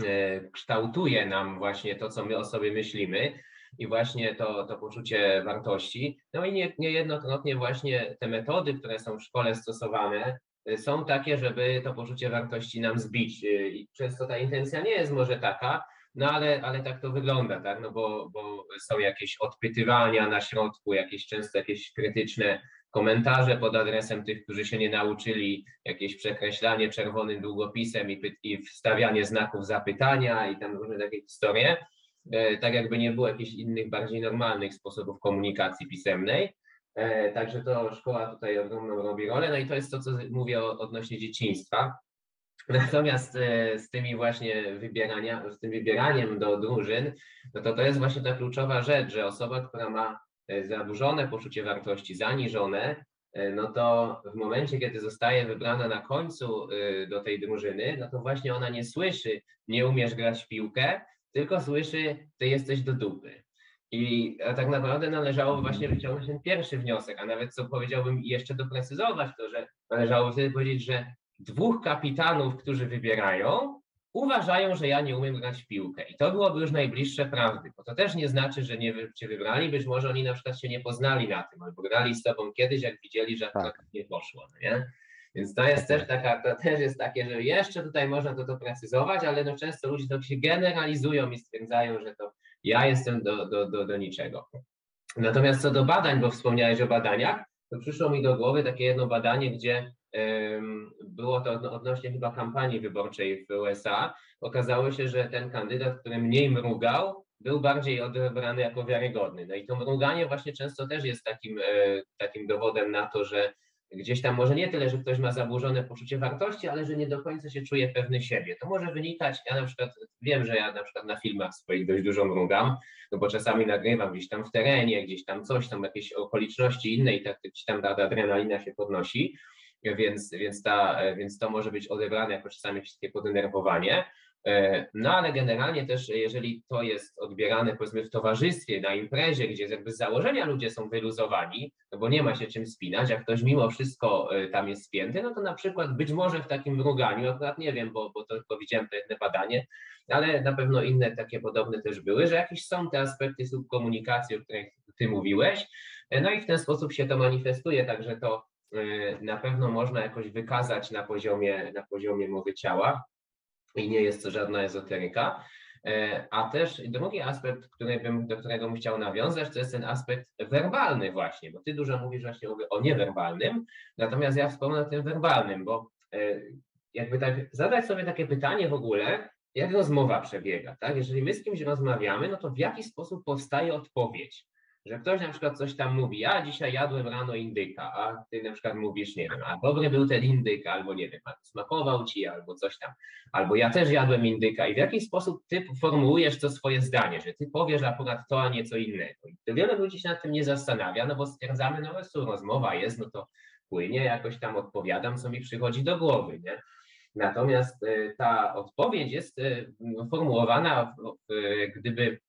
Speaker 1: e, kształtuje nam właśnie to, co my o sobie myślimy i właśnie to, to poczucie wartości. No i nie, niejednokrotnie właśnie te metody, które są w szkole stosowane, y, są takie, żeby to poczucie wartości nam zbić. Y, I często ta intencja nie jest może taka, no ale, ale tak to wygląda, tak? No bo, bo są jakieś odpytywania na środku, jakieś często jakieś krytyczne komentarze pod adresem tych, którzy się nie nauczyli, jakieś przekreślanie czerwonym długopisem i, i wstawianie znaków zapytania i tam różne takie historie, e, tak jakby nie było jakichś innych, bardziej normalnych sposobów komunikacji pisemnej. E, także to szkoła tutaj ogromną robi rolę. No i to jest to, co mówię odnośnie dzieciństwa. Natomiast e, z tymi właśnie wybierania, z tym wybieraniem do drużyn, no to to jest właśnie ta kluczowa rzecz, że osoba, która ma e, zaburzone poczucie wartości, zaniżone, e, no to w momencie, kiedy zostaje wybrana na końcu do tej drużyny, no to właśnie ona nie słyszy, nie umiesz grać w piłkę, tylko słyszy, ty jesteś do dupy. I tak naprawdę należało właśnie wyciągnąć ten pierwszy wniosek, a nawet co powiedziałbym jeszcze doprecyzować to, że należało wtedy powiedzieć, że dwóch kapitanów, którzy wybierają, uważają, że ja nie umiem grać w piłkę. I to byłoby już najbliższe prawdy, bo to też nie znaczy, że nie cię wybrali, być może oni na przykład się nie poznali na tym, albo grali z tobą kiedyś, jak widzieli, że tak. to nie poszło, no nie? Więc to jest też taka, to też jest takie, że jeszcze tutaj można to doprecyzować, ale no często ludzie to się generalizują i stwierdzają, że to ja jestem do, do, do, do niczego. Natomiast co do badań, bo wspomniałeś o badaniach, to przyszło mi do głowy takie jedno badanie, gdzie było to odnośnie chyba kampanii wyborczej w USA. Okazało się, że ten kandydat, który mniej mrugał, był bardziej odebrany jako wiarygodny. No i to mruganie właśnie często też jest takim, e, takim dowodem na to, że gdzieś tam może nie tyle, że ktoś ma zaburzone poczucie wartości, ale że nie do końca się czuje pewny siebie. To może wynikać, ja na przykład wiem, że ja na przykład na filmach swoich dość dużo mrugam, no bo czasami nagrywam gdzieś tam w terenie, gdzieś tam coś, tam jakieś okoliczności inne i tak gdzieś tam ta adrenalina się podnosi więc, więc, ta, więc to może być odebrane jako czasami takie podenerwowanie. E, no ale generalnie też, jeżeli to jest odbierane powiedzmy w towarzystwie, na imprezie, gdzie jakby z założenia ludzie są wyluzowani, no bo nie ma się czym spinać, jak ktoś mimo wszystko e, tam jest spięty, no to na przykład być może w takim mruganiu, akurat nie wiem, bo, bo tylko widziałem to jedno badanie, ale na pewno inne takie podobne też były, że jakieś są te aspekty subkomunikacji, o których ty mówiłeś, e, no i w ten sposób się to manifestuje, także to na pewno można jakoś wykazać na poziomie, na poziomie mowy ciała i nie jest to żadna ezoteryka. Y, a też drugi aspekt, który bym, do którego bym chciał nawiązać, to jest ten aspekt werbalny właśnie, bo ty dużo mówisz właśnie o niewerbalnym, natomiast ja wspomnę o tym werbalnym, bo y, jakby tak zadać sobie takie pytanie w ogóle, jak rozmowa przebiega, tak? Jeżeli my z kimś rozmawiamy, no to w jaki sposób powstaje odpowiedź? Że ktoś na przykład coś tam mówi, ja dzisiaj jadłem rano indyka, a ty na przykład mówisz, nie wiem, a dobry był ten indyk, albo nie wiem, smakował ci, albo coś tam, albo ja też jadłem indyka i w jaki sposób ty formułujesz to swoje zdanie, że ty powiesz akurat to, a nie co innego. I to wiele ludzi się nad tym nie zastanawia, no bo stwierdzamy, no tu rozmowa jest, no to płynie, jakoś tam odpowiadam, co mi przychodzi do głowy, nie? Natomiast ta odpowiedź jest formułowana, gdyby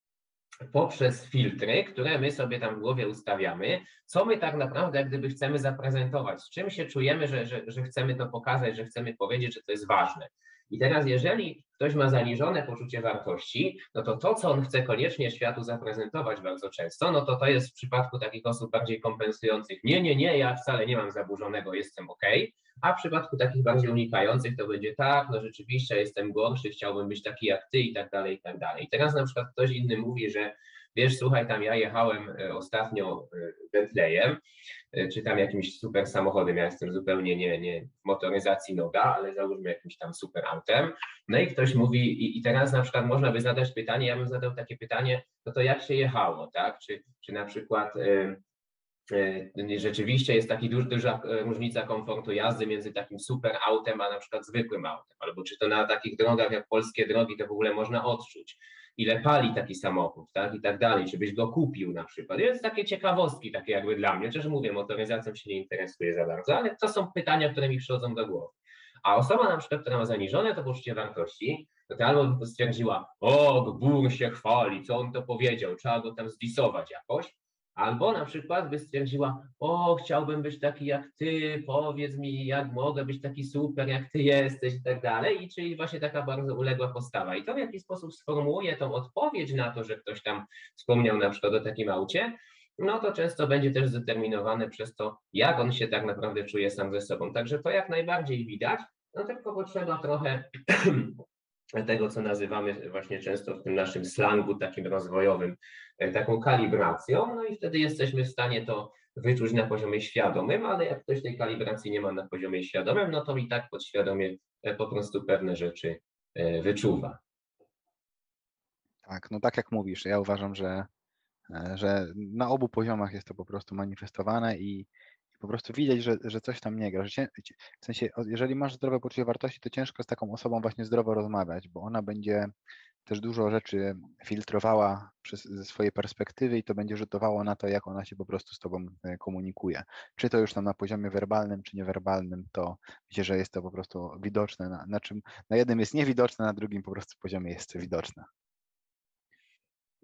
Speaker 1: poprzez filtry, które my sobie tam w głowie ustawiamy, co my tak naprawdę jak gdyby chcemy zaprezentować, z czym się czujemy, że, że, że chcemy to pokazać, że chcemy powiedzieć, że to jest ważne. I teraz, jeżeli ktoś ma zaniżone poczucie wartości, no to to, co on chce koniecznie światu zaprezentować bardzo często, no to to jest w przypadku takich osób bardziej kompensujących, nie, nie, nie, ja wcale nie mam zaburzonego, jestem ok, a w przypadku takich bardziej unikających to będzie tak, no rzeczywiście jestem gorszy, chciałbym być taki jak ty i tak dalej, i tak dalej. Teraz na przykład ktoś inny mówi, że wiesz, słuchaj, tam ja jechałem e, ostatnio e, Bentleyem, e, czy tam jakimś super samochodem, ja jestem zupełnie nie, nie w motoryzacji noga, ale załóżmy jakimś tam super autem, no i ktoś mówi, i, i teraz na przykład można by zadać pytanie, ja bym zadał takie pytanie, no to jak się jechało, tak, czy, czy na przykład rzeczywiście jest taka duż, duża różnica komfortu jazdy między takim super autem, a na przykład zwykłym autem, albo czy to na takich drogach jak polskie drogi to w ogóle można odczuć ile pali taki samochód, tak, i tak dalej, czy byś go kupił na przykład. Jest takie ciekawostki, takie jakby dla mnie, chociaż mówię, motoryzacją się nie interesuje za bardzo, ale to są pytania, które mi przychodzą do głowy. A osoba na przykład, która ma zaniżone to poczucie wartości, to, to albo stwierdziła, o, Gbur się chwali, co on to powiedział, trzeba go tam zdisować jakoś, Albo na przykład by stwierdziła, o, chciałbym być taki jak ty, powiedz mi, jak mogę być taki super, jak ty jesteś i tak dalej. I czyli właśnie taka bardzo uległa postawa. I to w jaki sposób sformułuje tą odpowiedź na to, że ktoś tam wspomniał na przykład o takim aucie, no to często będzie też zdeterminowane przez to, jak on się tak naprawdę czuje sam ze sobą. Także to jak najbardziej widać, no tylko potrzeba trochę tego, co nazywamy właśnie często w tym naszym slangu takim rozwojowym, e, taką kalibracją, no i wtedy jesteśmy w stanie to wyczuć na poziomie świadomym, ale jak ktoś tej kalibracji nie ma na poziomie świadomym, no to i tak podświadomie e, po prostu pewne rzeczy e, wyczuwa.
Speaker 2: Tak, no tak jak mówisz, ja uważam, że, że na obu poziomach jest to po prostu manifestowane i po prostu widać, że, że coś tam nie gra. Że w sensie, jeżeli masz zdrowe poczucie wartości, to ciężko z taką osobą właśnie zdrowo rozmawiać, bo ona będzie też dużo rzeczy filtrowała przez, ze swojej perspektywy i to będzie rzutowało na to, jak ona się po prostu z tobą e, komunikuje. Czy to już tam na poziomie werbalnym, czy niewerbalnym, to myślę, że jest to po prostu widoczne, na, na czym na jednym jest niewidoczne, na drugim po prostu poziomie jest widoczne.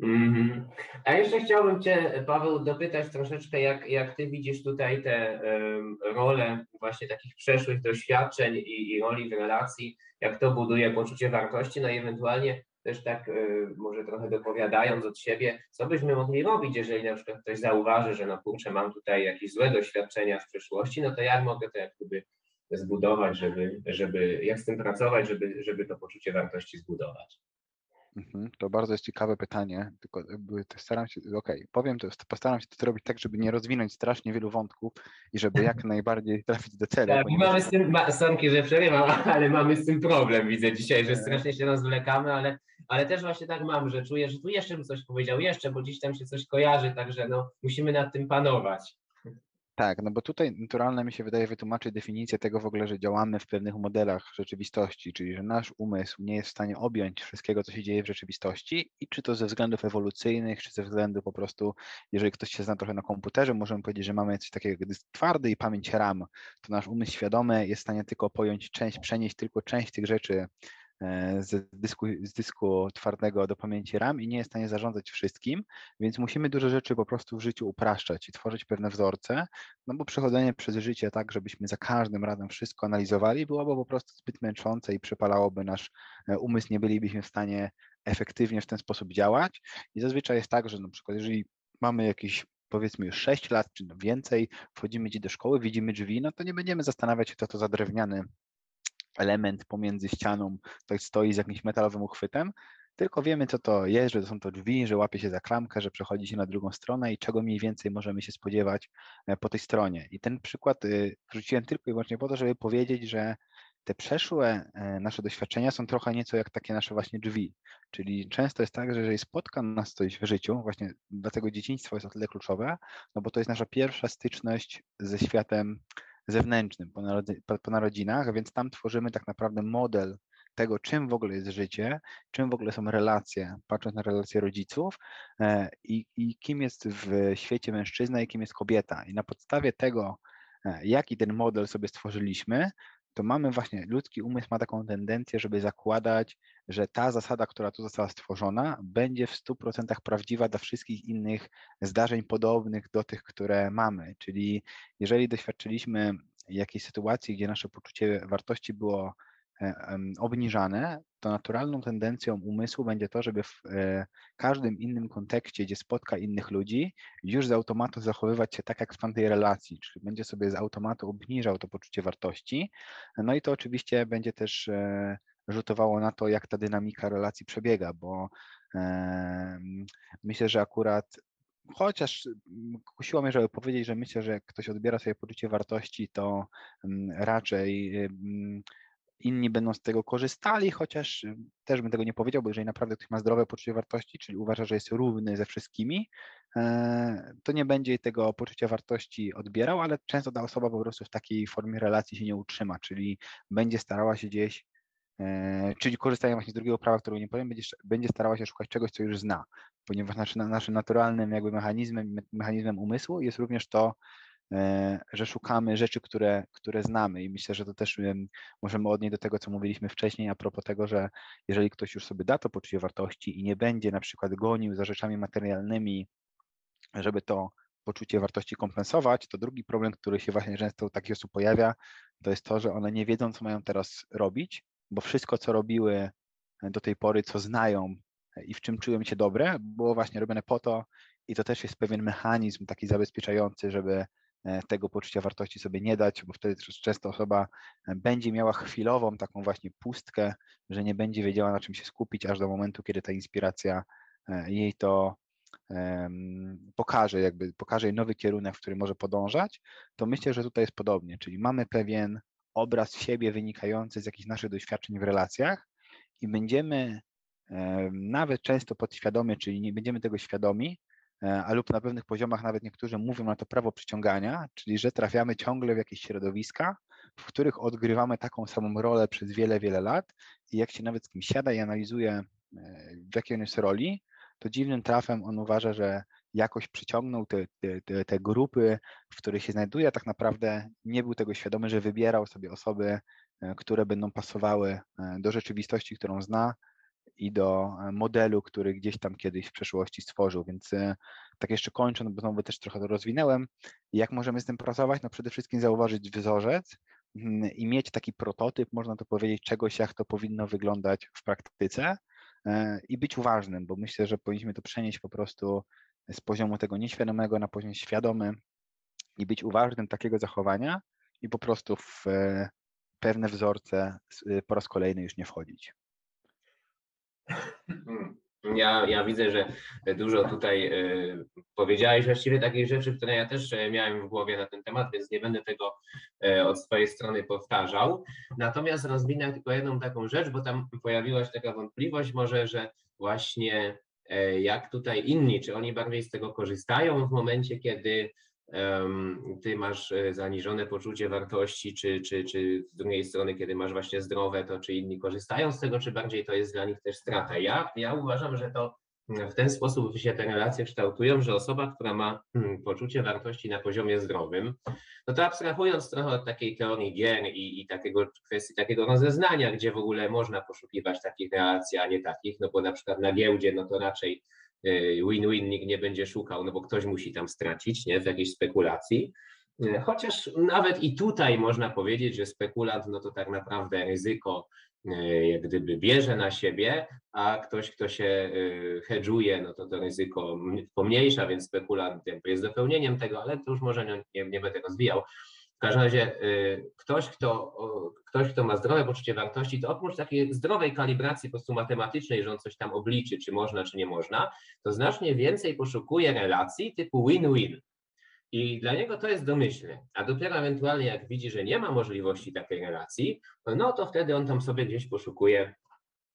Speaker 1: Mm-hmm. A jeszcze chciałbym Cię, Paweł, dopytać troszeczkę, jak, jak Ty widzisz tutaj te um, role właśnie takich przeszłych doświadczeń i, i roli w relacji, jak to buduje poczucie wartości, no i ewentualnie też tak y, może trochę dopowiadając od siebie, co byśmy mogli robić, jeżeli na przykład ktoś zauważy, że no kurczę, mam tutaj jakieś złe doświadczenia z przeszłości, no to jak mogę to jak gdyby zbudować, żeby, żeby jak z tym pracować, żeby, żeby to poczucie wartości zbudować.
Speaker 2: Mhm, to bardzo jest ciekawe pytanie, tylko staram się, okej, okay, powiem to, postaram się to zrobić tak, żeby nie rozwinąć strasznie wielu wątków i żeby jak najbardziej trafić do celu.
Speaker 1: Tak, ponieważ... mamy z tym, Sonki, że przerywam, ale mamy z tym problem, widzę dzisiaj, że strasznie się rozwlekamy, ale, ale też właśnie tak mam, że czuję, że tu jeszcze bym coś powiedział, jeszcze, bo dziś tam się coś kojarzy, także no, musimy nad tym panować.
Speaker 2: Tak, no bo tutaj naturalne mi się wydaje wytłumaczyć definicję tego w ogóle, że działamy w pewnych modelach rzeczywistości, czyli że nasz umysł nie jest w stanie objąć wszystkiego, co się dzieje w rzeczywistości i czy to ze względów ewolucyjnych, czy ze względu po prostu, jeżeli ktoś się zna trochę na komputerze, możemy powiedzieć, że mamy coś takiego dysk twardy i pamięć RAM, to nasz umysł świadomy jest w stanie tylko pojąć część, przenieść tylko część tych rzeczy z dysku, z dysku twardego do pamięci RAM i nie jest w stanie zarządzać wszystkim, więc musimy dużo rzeczy po prostu w życiu upraszczać i tworzyć pewne wzorce, no bo przechodzenie przez życie tak, żebyśmy za każdym razem wszystko analizowali, byłoby po prostu zbyt męczące i przepalałoby nasz e, umysł, nie bylibyśmy w stanie efektywnie w ten sposób działać. I zazwyczaj jest tak, że na przykład jeżeli mamy jakiś powiedzmy już 6 lat czy więcej, wchodzimy gdzieś do szkoły, widzimy drzwi, no to nie będziemy zastanawiać się, co to za drewniany element pomiędzy ścianą, ktoś stoi z jakimś metalowym uchwytem, tylko wiemy, co to jest, że to są to drzwi, że łapie się za klamkę, że przechodzi się na drugą stronę i czego mniej więcej możemy się spodziewać e, po tej stronie. I ten przykład y, wrzuciłem tylko i wyłącznie po to, żeby powiedzieć, że te przeszłe e, nasze doświadczenia są trochę nieco jak takie nasze właśnie drzwi. Czyli często jest tak, że jeżeli spotka nas coś w życiu, właśnie dlatego dzieciństwo jest o tyle kluczowe, no bo to jest nasza pierwsza styczność ze światem zewnętrznym po, narodzi po narodzinach, więc tam tworzymy tak naprawdę model tego, czym w ogóle jest życie, czym w ogóle są relacje, patrząc na relacje rodziców e, i, i kim jest w świecie mężczyzna i kim jest kobieta. I na podstawie tego, e, jaki ten model sobie stworzyliśmy, to mamy właśnie, ludzki umysł ma taką tendencję, żeby zakładać, że ta zasada, która tu została stworzona, będzie w 100% prawdziwa dla wszystkich innych zdarzeń podobnych do tych, które mamy. Czyli jeżeli doświadczyliśmy jakiejś sytuacji, gdzie nasze poczucie wartości było obniżane, to naturalną tendencją umysłu będzie to, żeby w e, każdym innym kontekście, gdzie spotka innych ludzi, już z automatu zachowywać się tak jak w tamtej relacji, czyli będzie sobie z automatu obniżał to poczucie wartości. No i to oczywiście będzie też e, rzutowało na to, jak ta dynamika relacji przebiega, bo myślę, że akurat chociaż kusiło mnie, żeby powiedzieć, że myślę, że jak ktoś odbiera sobie poczucie wartości, to raczej inni będą z tego korzystali, chociaż y, też bym tego nie powiedział, bo jeżeli naprawdę ktoś ma zdrowe poczucie wartości, czyli uważa, że jest równy ze wszystkimi, e, to nie będzie tego poczucia wartości odbierał, ale często ta osoba po prostu w takiej formie relacji się nie utrzyma, czyli będzie starała się gdzieś, e, czyli korzystając właśnie z drugiego prawa, którego nie powiem, będzie, będzie starała się szukać czegoś, co już zna, ponieważ naszym, naszym naturalnym jakby mechanizmem, mechanizmem umysłu jest również to, że szukamy rzeczy, które, które znamy. I myślę, że to też możemy odnieść do tego, co mówiliśmy wcześniej a propos tego, że jeżeli ktoś już sobie da to poczucie wartości i nie będzie na przykład gonił za rzeczami materialnymi, żeby to poczucie wartości kompensować, to drugi problem, który się właśnie często u takich osób pojawia, to jest to, że one nie wiedzą, co mają teraz robić, bo wszystko, co robiły do tej pory, co znają i w czym czują się dobre, było właśnie robione po to i to też jest pewien mechanizm taki zabezpieczający, żeby E, tego poczucia wartości sobie nie dać, bo wtedy często osoba e, będzie miała chwilową taką właśnie pustkę, że nie będzie wiedziała na czym się skupić, aż do momentu, kiedy ta inspiracja e, jej to pokaże, jakby pokaże jej nowy kierunek, w który może podążać, to myślę, że tutaj jest podobnie, czyli mamy pewien obraz siebie wynikający z jakichś naszych doświadczeń w relacjach i będziemy nawet często podświadomie, czyli nie będziemy tego świadomi, E, a lub na pewnych poziomach nawet niektórzy mówią na to prawo przyciągania, czyli że trafiamy ciągle w jakieś środowiska, w których odgrywamy taką samą rolę przez wiele, wiele lat i jak się nawet z kimś siada i analizuje, e, w jakiej on jest roli, to dziwnym trafem on uważa, że jakoś przyciągnął te, te, te grupy, w których się znajduje, tak naprawdę nie był tego świadomy, że wybierał sobie osoby, e, które będą pasowały do rzeczywistości, którą zna, i do e, modelu, który gdzieś tam kiedyś w przeszłości stworzył. Więc e, tak jeszcze kończąc, bo znowu też trochę to rozwinęłem, jak możemy z tym pracować? No przede wszystkim zauważyć wzorzec mm, i mieć taki prototyp, można to powiedzieć, czegoś, jak to powinno wyglądać w praktyce e, i być uważnym, bo myślę, że powinniśmy to przenieść po prostu z poziomu tego nieświadomego na poziom świadomy i być uważnym takiego zachowania i po prostu w pewne wzorce po raz kolejny już nie wchodzić.
Speaker 1: Hmm. Ja, ja widzę, że dużo tutaj y, powiedziałeś właściwie takich rzeczy, które ja też e, miałem w głowie na ten temat, więc nie będę tego y, od swojej strony powtarzał. Natomiast rozwinę tylko jedną taką rzecz, bo tam pojawiła się taka wątpliwość może, że właśnie jak tutaj inni, czy oni bardziej z tego korzystają w momencie, kiedy ty masz e, zaniżone poczucie wartości, czy, czy, czy z drugiej strony, kiedy masz właśnie zdrowe, to czy inni korzystają z tego, czy bardziej to jest dla nich też strata. Ja, ja uważam, że to w ten sposób się te relacje kształtują, że osoba, która ma hmm, poczucie wartości na poziomie zdrowym, no to abstrahując trochę od takiej teorii gier i, i takiego kwestii takiego rozeznania, gdzie w ogóle można poszukiwać takich relacji, a nie takich, no bo na przykład na giełdzie, no to raczej win-win nikt nie będzie szukał, no bo ktoś musi tam stracić nie, w jakiejś spekulacji. E, chociaż nawet i tutaj można powiedzieć, że spekulant, no to tak naprawdę ryzyko e, jak gdyby bierze na siebie, a ktoś, kto się hedżuje, no to to ryzyko pomniejsza, więc spekulant jest dopełnieniem tego, ale to już może nie, nie będę rozwijał. W każdym razie y, ktoś kto, ktoś, kto ma zdrowe poczucie wartości, to oprócz takiej zdrowej kalibracji po prostu matematycznej, że on coś tam obliczy, czy można, czy nie można, to znacznie więcej poszukuje relacji typu win-win. I dla niego to jest domyślne, a dopiero ewentualnie jak widzi, że nie ma możliwości takiej relacji, no to wtedy on tam sobie gdzieś poszukuje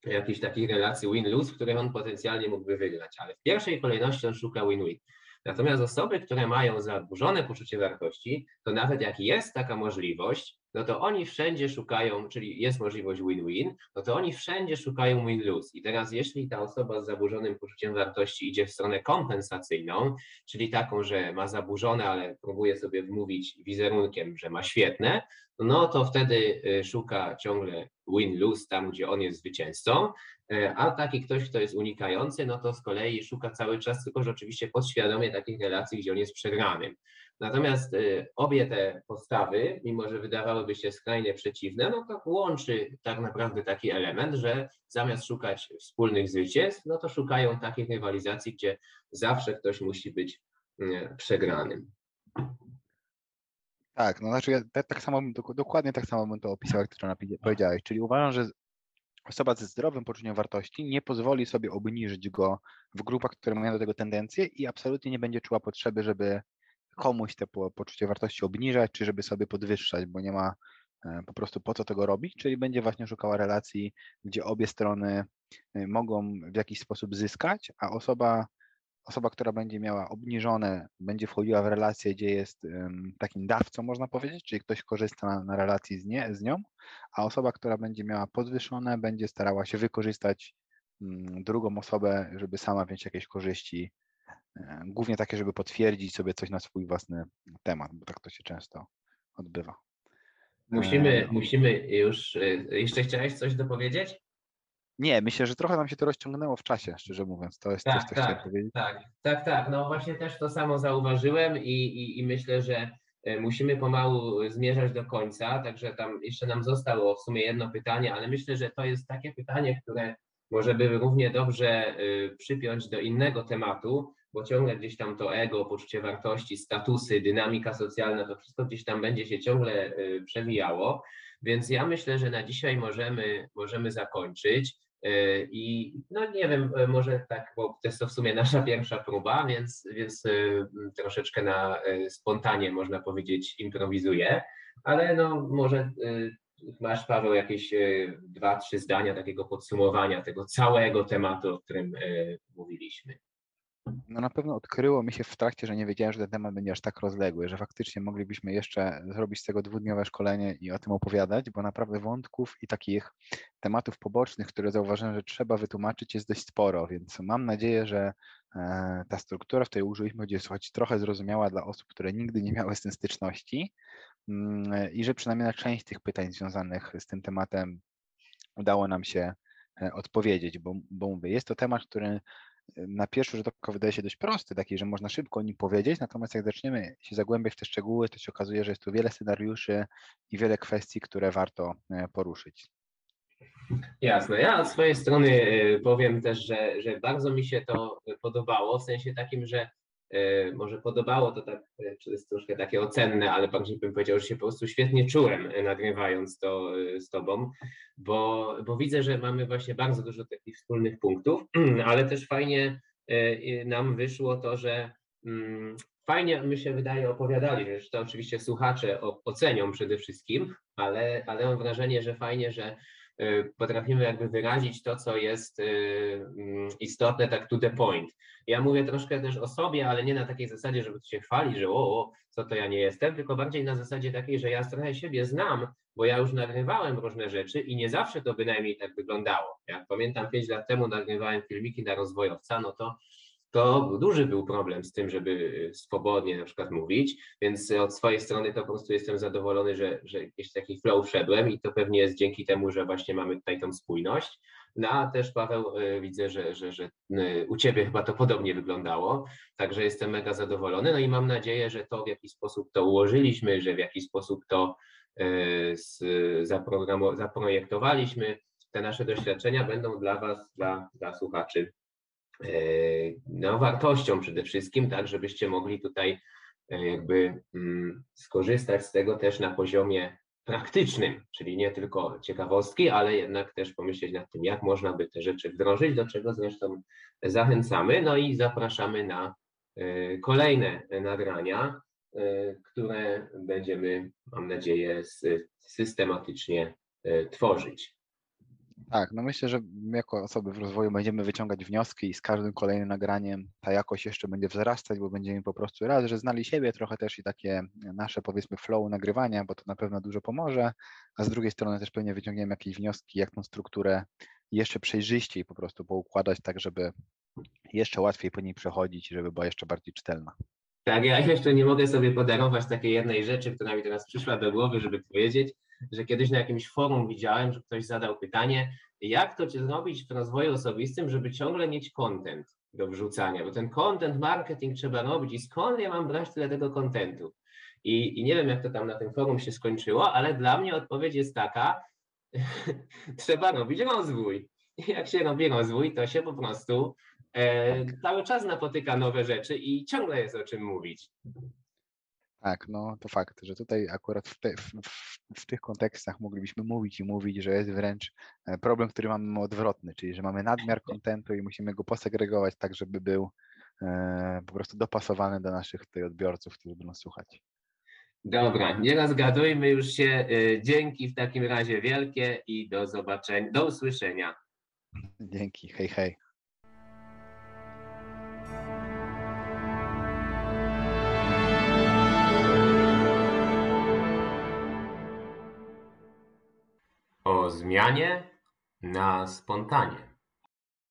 Speaker 1: jakichś takich relacji win-lose, w których on potencjalnie mógłby wygrać, ale w pierwszej kolejności on szuka win-win. Natomiast osoby, które mają zaburzone poczucie wartości, to nawet jak jest taka możliwość, no to oni wszędzie szukają, czyli jest możliwość win-win, no to oni wszędzie szukają win-lose. I teraz, jeśli ta osoba z zaburzonym poczuciem wartości idzie w stronę kompensacyjną, czyli taką, że ma zaburzone, ale próbuje sobie wmówić wizerunkiem, że ma świetne, no to wtedy y, szuka ciągle win-lose tam, gdzie on jest zwycięzcą, a taki ktoś, kto jest unikający, no to z kolei szuka cały czas, tylko że oczywiście podświadomie takich relacji, gdzie on jest przegranym. Natomiast y, obie te postawy, mimo że wydawałyby się skrajnie przeciwne, no to łączy tak naprawdę taki element, że zamiast szukać wspólnych zwycięstw, no to szukają takich rywalizacji, gdzie zawsze ktoś musi być przegranym.
Speaker 2: Tak, no znaczy ja tak, tak samo, dokładnie tak samo bym to opisał, jak to powiedziałeś, czyli uważam, że osoba ze zdrowym poczuciem wartości nie pozwoli sobie obniżyć go w grupach, które mają do tego tendencję i absolutnie nie będzie czuła potrzeby, żeby komuś te poczucie wartości obniżać, czy żeby sobie podwyższać, bo nie ma e, po prostu po co tego robić, czyli będzie właśnie szukała relacji, gdzie obie strony e, mogą w jakiś sposób zyskać, a osoba osoba, która będzie miała obniżone, będzie wchodziła w relację, gdzie jest takim dawcą, można powiedzieć, czyli ktoś korzysta na, na relacji z, nie, z nią, a osoba, która będzie miała podwyższone, będzie starała się wykorzystać mm, drugą osobę, żeby sama wziąć jakieś korzyści, e, głównie takie, żeby potwierdzić sobie coś na swój własny temat, bo tak to się często odbywa.
Speaker 1: Musimy, musimy już, e, jeszcze chciałeś coś dopowiedzieć?
Speaker 2: Nie, myślę, że trochę nam się to rozciągnęło w czasie, szczerze mówiąc. To jest
Speaker 1: tak,
Speaker 2: coś, co
Speaker 1: tak,
Speaker 2: chciałem powiedzieć.
Speaker 1: Tak, tak, tak. No właśnie też to samo zauważyłem i, i, i myślę, że e, musimy pomału zmierzać do końca, także tam jeszcze nam zostało w sumie jedno pytanie, ale myślę, że to jest takie pytanie, które może by równie dobrze e, przypiąć do innego tematu, bo ciągle gdzieś tam to ego, poczucie wartości, statusy, dynamika socjalna, to wszystko gdzieś tam będzie się ciągle e, przewijało. Więc ja myślę, że na dzisiaj możemy, możemy zakończyć. E, I no nie wiem, e, może tak, bo to jest to w sumie nasza pierwsza próba, więc, więc troszeczkę na spontanie można powiedzieć improwizuję, ale no może masz Paweł jakieś dwa, trzy zdania takiego podsumowania tego całego tematu, o którym mówiliśmy.
Speaker 2: No na pewno odkryło mi się w trakcie, że nie wiedziałem, że ten temat będzie aż tak rozległy, że faktycznie moglibyśmy jeszcze zrobić z tego dwudniowe szkolenie i o tym opowiadać, bo naprawdę wątków i takich tematów pobocznych, które zauważyłem, że trzeba wytłumaczyć, jest dość sporo, więc mam nadzieję, że e, ta struktura, w której użyliśmy, będzie choć trochę zrozumiała dla osób, które nigdy nie miały z tym styczności mm, i że przynajmniej na część tych pytań związanych z tym tematem udało nam się e, odpowiedzieć, bo, bo mówię, jest to temat, który na pierwszy rzut oka wydaje się dość prosty, taki, że można szybko o nim powiedzieć, natomiast jak zaczniemy się zagłębiać w te szczegóły, to się okazuje, że jest tu wiele scenariuszy i wiele kwestii, które warto e, poruszyć.
Speaker 1: Jasne. Ja od swojej strony e, powiem też, że, że bardzo mi się to podobało, w sensie takim, że E, może podobało to tak, e, czy jest troszkę takie ocenne, ale bardziej bym powiedział, że się po prostu świetnie czułem e, nagrywając to z Tobą, bo, bo widzę, że mamy właśnie bardzo dużo takich wspólnych punktów, ale też fajnie nam wyszło to, że mm, fajnie my się wydaje opowiadali, że to oczywiście słuchacze ocenią przede wszystkim, ale, ale mam wrażenie, że fajnie, że potrafimy jakby wyrazić to, co jest mm, istotne, tak to the point. Ja mówię troszkę też o sobie, ale nie na takiej zasadzie, żeby się chwalić, że o, co to ja nie jestem, tylko bardziej na zasadzie takiej, że ja trochę siebie znam, bo ja już nagrywałem różne rzeczy i nie zawsze to bynajmniej tak wyglądało. Jak pamiętam, pięć lat temu nagrywałem filmiki na rozwojowca, no to to duży był problem z tym, żeby swobodnie na przykład mówić, więc od swojej strony to po prostu jestem zadowolony, że, że jakiś taki flow wszedłem i to pewnie jest dzięki temu, że właśnie mamy tutaj tą spójność. No a też Paweł y, widzę, że, że, że y, u Ciebie chyba to podobnie wyglądało, także jestem mega zadowolony. No i mam nadzieję, że to w jakiś sposób to ułożyliśmy, że w jakiś sposób to y, zaprojektowaliśmy. Te nasze doświadczenia będą dla Was, dla, dla słuchaczy, no, wartością przede wszystkim, tak, żebyście mogli tutaj jakby mm, skorzystać z tego też na poziomie praktycznym, czyli nie tylko ciekawostki, ale jednak też pomyśleć nad tym, jak można by te rzeczy wdrożyć, do czego zresztą zachęcamy. No i zapraszamy na e, kolejne nagrania, e, które będziemy, mam nadzieję, systematycznie e, tworzyć.
Speaker 2: Tak, no myślę, że jako osoby w rozwoju będziemy wyciągać wnioski i z każdym kolejnym nagraniem ta jakość jeszcze będzie wzrastać, bo będziemy po prostu raz, że znali siebie trochę też i takie nasze powiedzmy flow nagrywania, bo to na pewno dużo pomoże, a z drugiej strony też pewnie wyciągniemy jakieś wnioski, jak tą strukturę jeszcze przejrzyściej po prostu poukładać tak, żeby jeszcze łatwiej po niej przechodzić i żeby była jeszcze bardziej czytelna.
Speaker 1: Tak, ja jeszcze nie mogę sobie podarować takiej jednej rzeczy, która mi teraz przyszła do głowy, żeby powiedzieć, że kiedyś na jakimś forum widziałem, że ktoś zadał pytanie, jak to zrobić w rozwoju osobistym, żeby ciągle mieć content do wrzucania, bo ten content marketing trzeba robić i skąd ja mam brać tyle tego contentu? I, I nie wiem, jak to tam na tym forum się skończyło, ale dla mnie odpowiedź jest taka, trzeba robić rozwój. Jak się robi rozwój, to się po prostu e, cały czas napotyka nowe rzeczy i ciągle jest o czym mówić.
Speaker 2: Tak, no to fakt, że tutaj akurat w, te, w, w, tych kontekstach moglibyśmy mówić i mówić, że jest wręcz e, problem, który mamy odwrotny, czyli że mamy nadmiar kontentu i musimy go posegregować tak, żeby był e, po prostu dopasowany do naszych tutaj odbiorców, którzy będą słuchać.
Speaker 1: Dobra, nie rozgadujmy już się. E, dzięki w takim razie wielkie i do zobaczenia, do usłyszenia.
Speaker 2: Dzięki, hej, hej.
Speaker 1: Zmianie na spontanie.